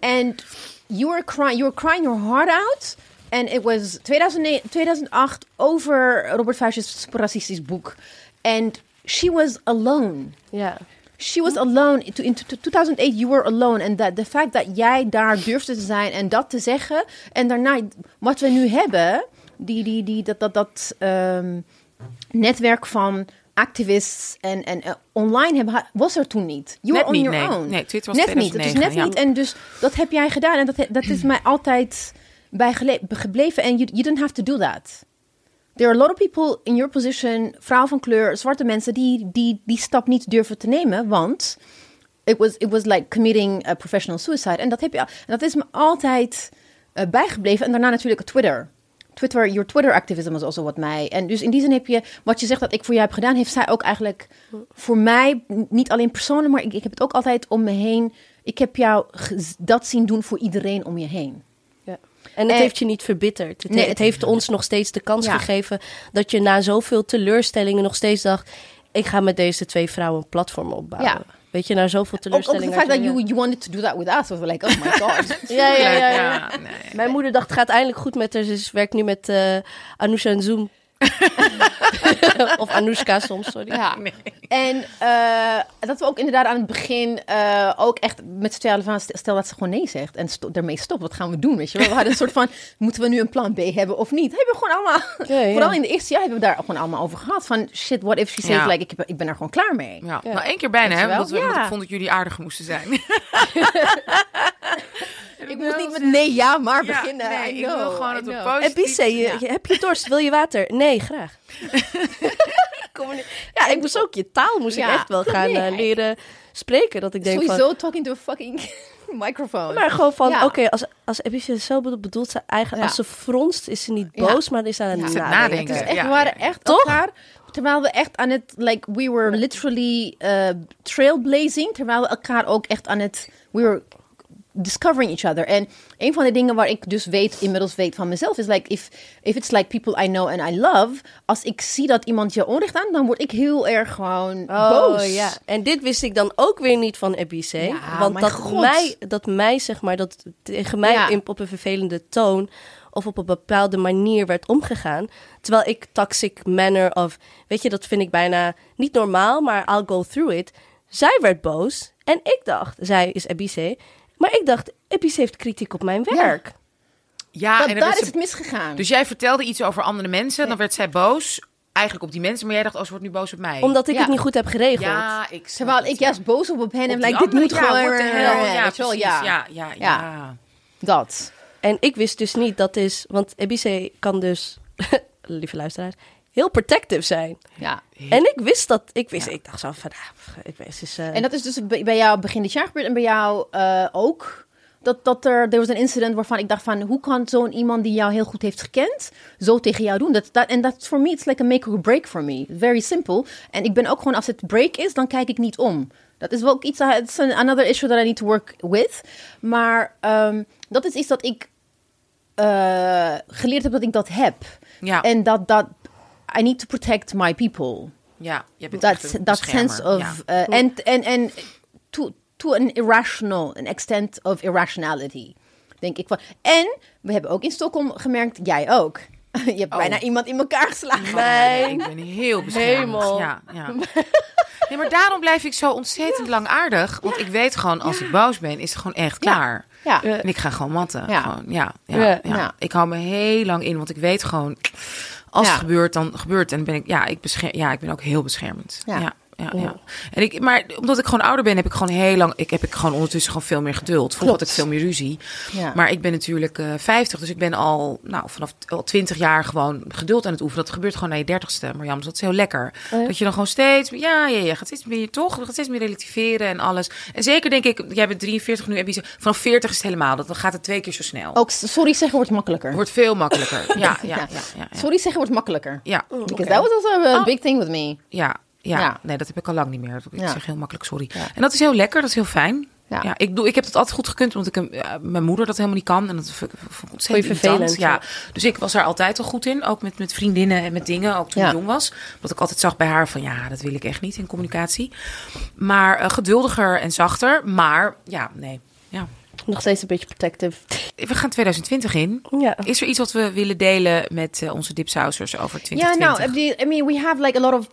C: and you were crying. You were crying your heart out. And it was 2009, 2008 over Robert Fuchs's racistisch boek. And she was alone.
B: Ja.
C: She was alone. In t- 2008, you were alone. En de fact dat jij daar durfde te zijn en dat te zeggen. En daarna, wat we nu hebben, die, die, die, dat, dat, dat ehm, netwerk van activists en, en eh, online hebben, was er toen niet. You
A: Net
C: were on
A: niet,
C: your
A: nee.
C: own.
A: Nee, Twitter was
C: net niet. Het is
A: 2009,
C: net
A: ja.
C: niet. En dus dat heb jij gedaan. En dat, dat is mij altijd bij gebleven. En you, you didn't have to do that. There are a lot of people in your position, vrouw van kleur, zwarte mensen, die die, die stap niet durven te nemen, want it was, it was like committing a professional suicide. En dat, heb je, en dat is me altijd eh, bijgebleven. En daarna natuurlijk Twitter. Twitter, your Twitter activism was also wat mij. En dus in die zin heb je, wat je zegt dat ik voor jou heb gedaan, heeft zij ook eigenlijk voor mij, niet alleen persoonlijk, maar ik, ik heb het ook altijd om me heen. Ik heb jou dat zien doen voor iedereen om je heen.
B: En het
C: En-
B: heeft je niet verbitterd. Het,
C: Nee,
B: het
C: het-
B: heeft ons nog steeds de kans
C: Ja.
B: gegeven dat je na zoveel teleurstellingen nog steeds dacht: ik ga met deze twee vrouwen een platform opbouwen.
C: Ja.
B: Weet je, na zoveel
C: Ook, ook
B: teleurstellingen.
C: het feit dat
B: je-
C: you, you wanted to do that with us, was like, oh my god. [laughs]
B: Ja, ja, ja. ja.
A: nee.
B: Mijn moeder dacht: het gaat eindelijk goed met haar. Ze werkt nu met eh Anousha en Zoom. [laughs] of Anoushka soms, sorry.
C: Ja. En eh, dat we ook inderdaad aan het begin eh, ook echt met z'n tweeën van stel- stel dat ze gewoon nee zegt en sto daarmee stopt, wat gaan we doen? Weet je wel? We hadden een soort van moeten we nu een plan B hebben of niet? Hebben we gewoon allemaal,
B: Ja, ja.
C: vooral in de eerste jaar hebben we daar gewoon allemaal over gehad van shit, what if she says
A: Ja.
C: like ik, heb- ik ben er gewoon klaar mee.
A: Ja,
B: Ja.
A: nou één keer bijna, hè? Omdat, we, omdat ik vond dat jullie aardig moesten zijn. [laughs] [laughs] [laughs]
C: Ik moet niet met nee ja maar
A: Ja,
C: beginnen.
A: nee, ik wil gewoon dat we positief-
B: En je,
C: Ja.
B: heb je dorst? Wil je water? Nee, graag. [laughs] ja, ik moest ook je taal moest ik echt wel gaan [laughs]
C: Nee,
B: eh, leren spreken. Dat ik denk van,
C: Sowieso talking to a fucking microphone.
B: Maar gewoon van,
C: Ja.
B: oké, als, als Ebice zo bedo- bedoelt ze eigenlijk...
C: Ja.
B: Als ze fronst, is ze niet
C: Ja.
B: boos, maar is ze aan het nadenken.
A: nadenken.
C: Het is echt,
A: Ja,
C: we waren echt
B: Toch?
C: elkaar... Terwijl we echt aan het... Like, we were literally uh, trailblazing. Terwijl we elkaar ook echt aan het... We were discovering each other. En een van de dingen waar ik dus weet, inmiddels weet van mezelf, is like, if, if it's like people I know and I love, als ik zie dat iemand je onrecht aan, dan word ik heel erg gewoon
B: Oh,
C: boos.
B: ja. En dit wist ik dan ook weer niet van Ebice.
C: Ja,
B: want dat
C: God.
B: mij, dat mij, zeg maar, dat tegen mij
C: Ja.
B: in, op een vervelende toon of op een bepaalde manier werd omgegaan. Terwijl ik toxic manner of, weet je, dat vind ik bijna niet normaal, maar I'll go through it. Zij werd boos en ik dacht, zij is Ebice, maar ik dacht, Ebice heeft kritiek op mijn werk.
A: Ja,
C: Dat,
A: en
C: daar is
A: ze-
C: het misgegaan.
A: Dus jij vertelde iets over andere mensen, dan werd zij boos. Eigenlijk op die mensen, maar jij dacht, oh, ze wordt nu boos op mij.
B: Omdat ik
C: Ja.
B: het niet goed heb geregeld.
A: Ja, ik
C: Terwijl ik
A: ja.
C: juist boos op op hen en like, dit moet
A: ja,
C: gewoon...
A: Ja,
C: wel, ja.
A: Ja, ja, ja.
C: Ja. Dat.
B: En ik wist dus niet dat is, want Ebice kan dus, [laughs] lieve luisteraars, heel protective zijn.
C: Ja.
B: En ik wist dat, ik wist, ik dacht zo van, ah, ik wist dus,
C: En dat is dus bij jou begin dit jaar gebeurd en bij jou eh, ook. Dat, dat er, er was een incident waarvan ik dacht van, hoe kan zo'n iemand die jou heel goed heeft gekend, zo tegen jou doen? Dat, dat, en dat voor me, it's like a make or break for me. Very simple. En ik ben ook gewoon, als het break is, dan kijk ik niet om. Dat is wel ook iets, it's an- another issue that I need to work with. Maar ehm, dat is iets dat ik eh, geleerd heb dat ik dat heb.
A: Ja,
C: En dat, dat, I need to protect my people
A: ja, je bent
C: dat
A: echt
C: sense of
A: Ja.
C: uh, en en en to to an irrational, an extent of irrationality. Denk ik van. En we hebben ook in Stockholm gemerkt, jij ook. [laughs] Je hebt bijna iemand in elkaar geslagen.
B: Nee.
A: Ik ben heel [laughs] beschermd.
B: Hemel.
A: Ja, ja. Nee, maar daarom blijf ik zo ontzettend lang aardig. Want ik weet gewoon, als ik boos ben, is het gewoon echt klaar.
C: Ja.
B: Ja.
A: En ik ga gewoon matten.
C: Ja.
A: Gewoon, ja, ja,
B: Ja.
A: ja.
C: Ja.
A: Ik hou me heel lang in, want ik weet gewoon... Als
C: Ja.
A: het gebeurt, dan gebeurt. En ben ik, ja, ik, bescher, ja, ik ben ook heel beschermend.
C: Ja.
A: Ja. Ja, ja, En ik, maar omdat ik gewoon ouder ben, heb ik gewoon heel lang. Ik heb ik gewoon ondertussen gewoon veel meer geduld. Vroeger had ik veel meer ruzie.
C: Ja.
A: Maar ik ben natuurlijk eh 50, dus ik ben al, nou, vanaf al 20 jaar gewoon geduld aan het oefenen. Dat gebeurt gewoon na je dertigste. Maar jammer, dat is heel lekker.
B: ja?
A: Dat je dan gewoon steeds, ja, ja, ja, gaat steeds meer toch, je gaat steeds meer relativeren en alles. En zeker denk ik, jij bent 43 nu, Ebice, vanaf 40 is het helemaal. Dat dan gaat het twee keer zo snel.
C: Ook sorry zeggen wordt makkelijker.
A: Wordt veel makkelijker. [laughs] Ja, ja, ja,
C: Sorry zeggen wordt makkelijker.
A: ja.
C: Because that was also a
A: Oh.
C: big thing with me.
A: Ja, ja.
C: Ja.
A: nee, dat heb ik al lang niet meer. Ik
C: Ja.
A: zeg heel makkelijk sorry.
C: Ja.
A: En dat is heel lekker, dat is heel fijn.
C: Ja.
A: Ik, doe, ik heb dat altijd goed gekund, omdat ik mijn moeder dat helemaal niet kan. En dat vond ik ontzettend
B: vervelend.
A: Ja. Dus ik was daar altijd al goed in, ook met, met vriendinnen en met dingen, ook toen ik jong was. Omdat ik altijd zag bij haar van, ja, dat wil ik echt niet in communicatie. Maar eh, geduldiger en zachter, maar ja, nee. Ja.
B: Nog steeds een beetje protective.
A: We gaan 2020 in.
B: Ja.
A: Is er iets wat we willen delen met eh, onze dipsausers over
C: Ja,
A: 2020?
C: nou, I mean- we have like a lot of.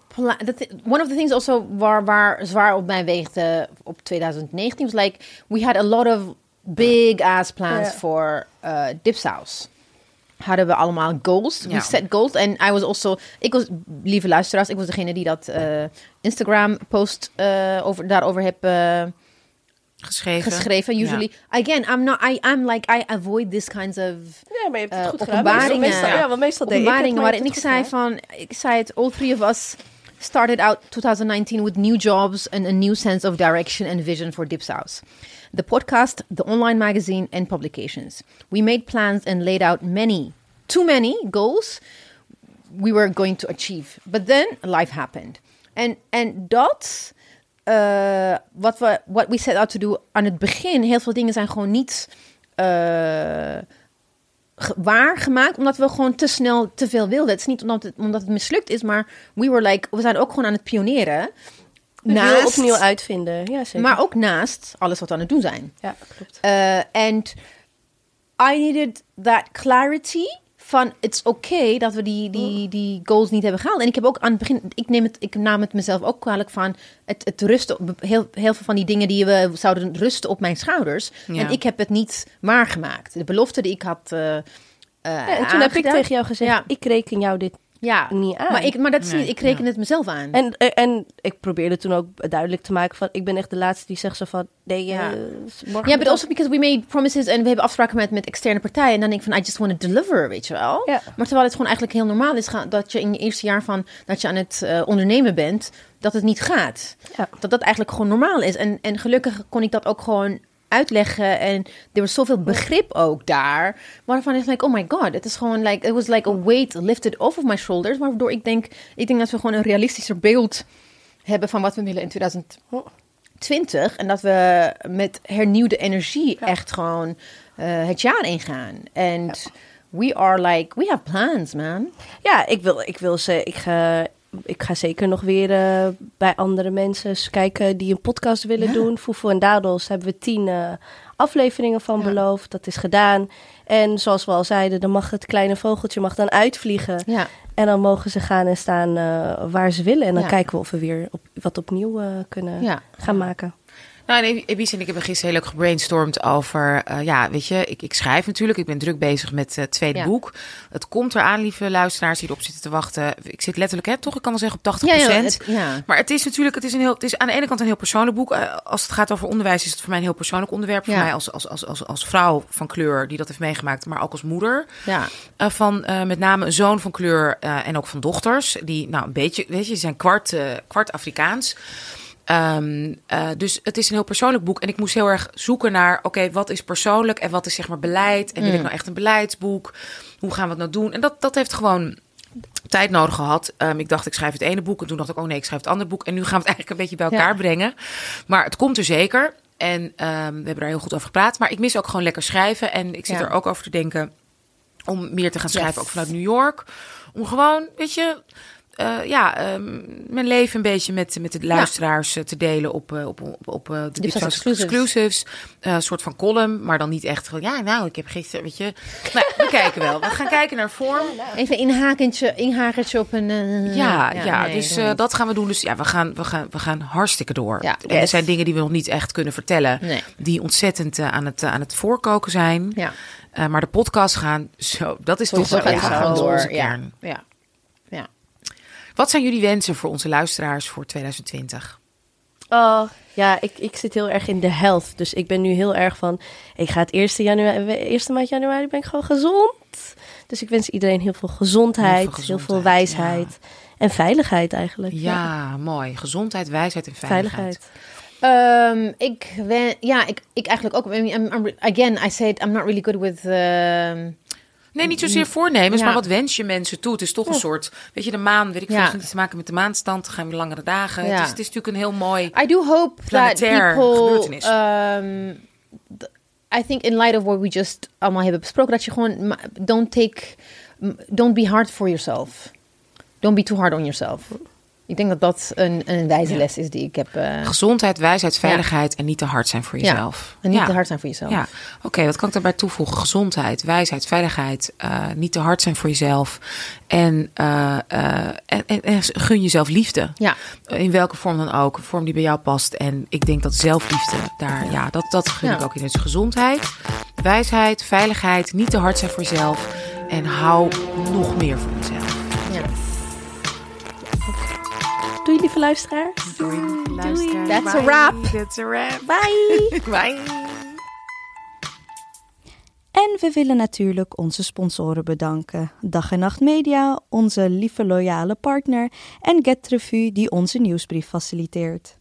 C: one of the things also waar, waar zwaar op mij weegde op 2019 was like we had a lot of big ass plans
B: Ja.
C: for uh, dipsaus. Hadden we allemaal goals. We
A: Ja.
C: set goals. En I was also, ik was, lieve luisteraars, ik was degene die dat eh, Instagram post eh, over, daarover heb eh,
A: geschreven.
C: geschreven.
A: Ja.
C: Usually, again, I'm not, I, I'm like, I avoid this kinds of
B: Ja, maar je hebt het
C: eh,
B: goed gedaan.
C: openbaringen.
B: Meestal, ja, want meestal deed ik het, maar
C: waarin ik zei van, ik zei het, all three of us started out 2019 with new jobs and a new sense of direction and vision for Dipsaus. The podcast, the online magazine, and publications. We made plans and laid out many, too many goals we were going to achieve. But then life happened. En, en dat, eh, wat we what we set out to do aan het begin, heel veel dingen zijn gewoon niet eh, ge- waargemaakt, omdat we gewoon te snel te veel wilden. Het is niet omdat het, omdat het mislukt is, maar we were like, we zijn ook gewoon aan het pioneren.
B: We opnieuw uitvinden. Ja, zeker.
C: maar ook naast alles wat we aan het doen zijn.
B: Ja, klopt.
C: Uh, and I needed that clarity van it's okay dat we die, die, die goals niet hebben gehaald. En ik heb ook aan het begin, ik, neem het, ik nam het mezelf ook kwalijk van het, het rusten, op, heel, heel veel van die dingen die we zouden rusten op mijn schouders.
A: Ja.
C: En ik heb het niet waargemaakt. De belofte die ik had. uh, uh,
B: Ja, en toen heb ik tegen jou gezegd,
C: Ja.
B: ik reken jou dit
C: ja,
B: niet aan.
C: maar, ik, maar dat is
A: Nee,
C: niet, ik reken
A: ja.
C: het mezelf aan.
B: En, eh, en ik probeerde toen ook duidelijk te maken van... ik ben echt de laatste die zegt zo van... nee,
C: Ja.
B: eh, morgen
C: Ja, but also because we made promises en we hebben afspraken met, met externe partijen. En dan denk ik van, I just want to deliver, weet je wel.
B: Ja.
C: Maar terwijl het gewoon eigenlijk heel normaal is dat je in je eerste jaar van dat je aan het eh, ondernemen bent, dat het niet gaat.
B: Ja.
C: Dat dat eigenlijk gewoon normaal is. En, en gelukkig kon ik dat ook gewoon uitleggen. En er was zoveel begrip ook daar. Waarvan ik like, oh my god, het is gewoon like, it was like a weight lifted off of my shoulders. Waardoor ik denk, ik denk dat we gewoon een realistischer beeld hebben van wat we willen in 2020. En dat we met hernieuwde energie echt gewoon eh, het jaar ingaan. En we are like, we have plans, man.
B: Ja, ik wil, ik wil ze. Ik ga, ik ga zeker nog weer eh, bij andere mensen eens kijken die een podcast willen
C: Ja.
B: doen. Foefo en Dadels hebben we tien eh, afleveringen van
C: Ja.
B: beloofd. Dat is gedaan. En zoals we al zeiden, dan mag het kleine vogeltje mag dan uitvliegen.
C: Ja.
B: En dan mogen ze gaan en staan eh, waar ze willen. En dan kijken we of we weer op, wat opnieuw kunnen gaan maken.
A: Nou, Ebice en ik hebben gisteren heel leuk gebrainstormd over... eh, ja, weet je, ik, ik schrijf natuurlijk. Ik ben druk bezig met het tweede
C: Ja.
A: boek. Het komt eraan, lieve luisteraars die erop zitten te wachten. Ik zit letterlijk, hè, toch? Ik kan wel zeggen op 80%.
C: Ja, ja, het-.
A: Maar het is natuurlijk, het is, een heel, het is aan de ene kant een heel persoonlijk boek. Eh, als het gaat over onderwijs is het voor mij een heel persoonlijk onderwerp. Voor mij als, als, als, als, als vrouw van kleur die dat heeft meegemaakt, maar ook als moeder.
C: Ja.
A: Eh, van met name een zoon van kleur en ook van dochters. Die, nou, een beetje, weet je, zijn kwart, kwart Afrikaans. Ehm, eh, dus het is een heel persoonlijk boek. En ik moest heel erg zoeken naar, oké, wat is persoonlijk en wat is zeg maar beleid? En wil ik nou echt een beleidsboek? Hoe gaan we het nou doen? En dat, dat heeft gewoon tijd nodig gehad. Ehm, ik dacht, ik schrijf het ene boek. En toen dacht ik, oh nee, ik schrijf het andere boek. En nu gaan we het [laughs] eigenlijk een beetje bij elkaar
C: Ja.
A: brengen. Maar het komt er zeker. En ehm, we hebben daar heel goed over gepraat. Maar ik mis ook gewoon lekker schrijven. En ik zit
C: Ja.
A: er ook over te denken om meer te gaan schrijven,
C: Yes.
A: ook vanuit New York. Om gewoon, weet je, eh, ja, ehm, mijn leven een beetje met, met de luisteraars eh, te delen op, eh, op, op, op de
C: Exclusives.
A: Exclusives. Een soort van column, maar dan niet echt van, ja, nou, ik heb gisteren, weet je. Maar we [laughs] kijken wel. We gaan kijken naar vorm.
C: Even inhakentje, inhakertje op een...
A: Ja, ja,
C: nee,
A: dus dat gaan we doen. Dus ja, we gaan, we gaan, we gaan hartstikke door.
C: Ja.
A: En er zijn dingen die we nog niet echt kunnen vertellen,
C: Nee.
A: die ontzettend aan, het, aan het voorkoken zijn.
C: Ja,
A: maar de podcast gaan zo, dat is toch wel
C: gewoon door. ja, ja.
A: Wat zijn jullie wensen voor onze luisteraars voor 2020?
B: Oh, ja, ik, ik zit heel erg in de health. Dus ik ben nu heel erg van... Ik ga het eerste, januari, eerste maand januari ben ik gewoon gezond. Dus ik wens iedereen heel veel gezondheid,
A: Heel
B: heel
A: veel
B: wijsheid. En veiligheid eigenlijk.
A: Ja, mooi. Gezondheid, wijsheid en veiligheid.
B: veiligheid.
C: Ehm, ik ben, ja, ik, ik eigenlijk ook. I mean, I'm, I'm- again, I said I'm not really good with. ehm,
A: Nee, niet zozeer voornemens,
C: Ja.
A: maar wat wens je mensen toe? Het is toch een soort, weet je, de maan, weet ik veel,
C: Ja.
A: niets te maken met de maanstand, gaan we langere dagen.
C: Ja.
A: Het, is, het is natuurlijk een heel mooi...
C: I do hope that
A: Planetair
C: people.
A: gebeurtenis.
C: Um, I think in light of what we just allemaal hebben besproken, dat je gewoon don't take, don't be hard for yourself. Don't be too hard on yourself. Ik denk dat dat een, een wijze les is die ik heb. eh,
A: Gezondheid, wijsheid, veiligheid en niet te hard zijn voor jezelf.
C: en niet te hard zijn voor jezelf.
A: Ja, oké, wat kan ik daarbij toevoegen? Gezondheid, wijsheid, veiligheid, eh, niet te hard zijn voor jezelf en, eh, en, en, en gun jezelf liefde.
C: Ja.
A: In welke vorm dan ook, een vorm die bij jou past. En ik denk dat zelfliefde daar, ja, dat, dat gun ik ook in. Dus gezondheid, wijsheid, veiligheid, niet te hard zijn voor jezelf en hou nog meer voor jezelf.
B: Doei lieve luisteraars.
A: Luisteraars,
C: That's a wrap.
A: That's a wrap.
B: Bye. [laughs]
A: Bye.
D: En we willen natuurlijk onze sponsoren bedanken. Dag en Nacht Media, onze lieve loyale partner en Get Revue die onze nieuwsbrief faciliteert.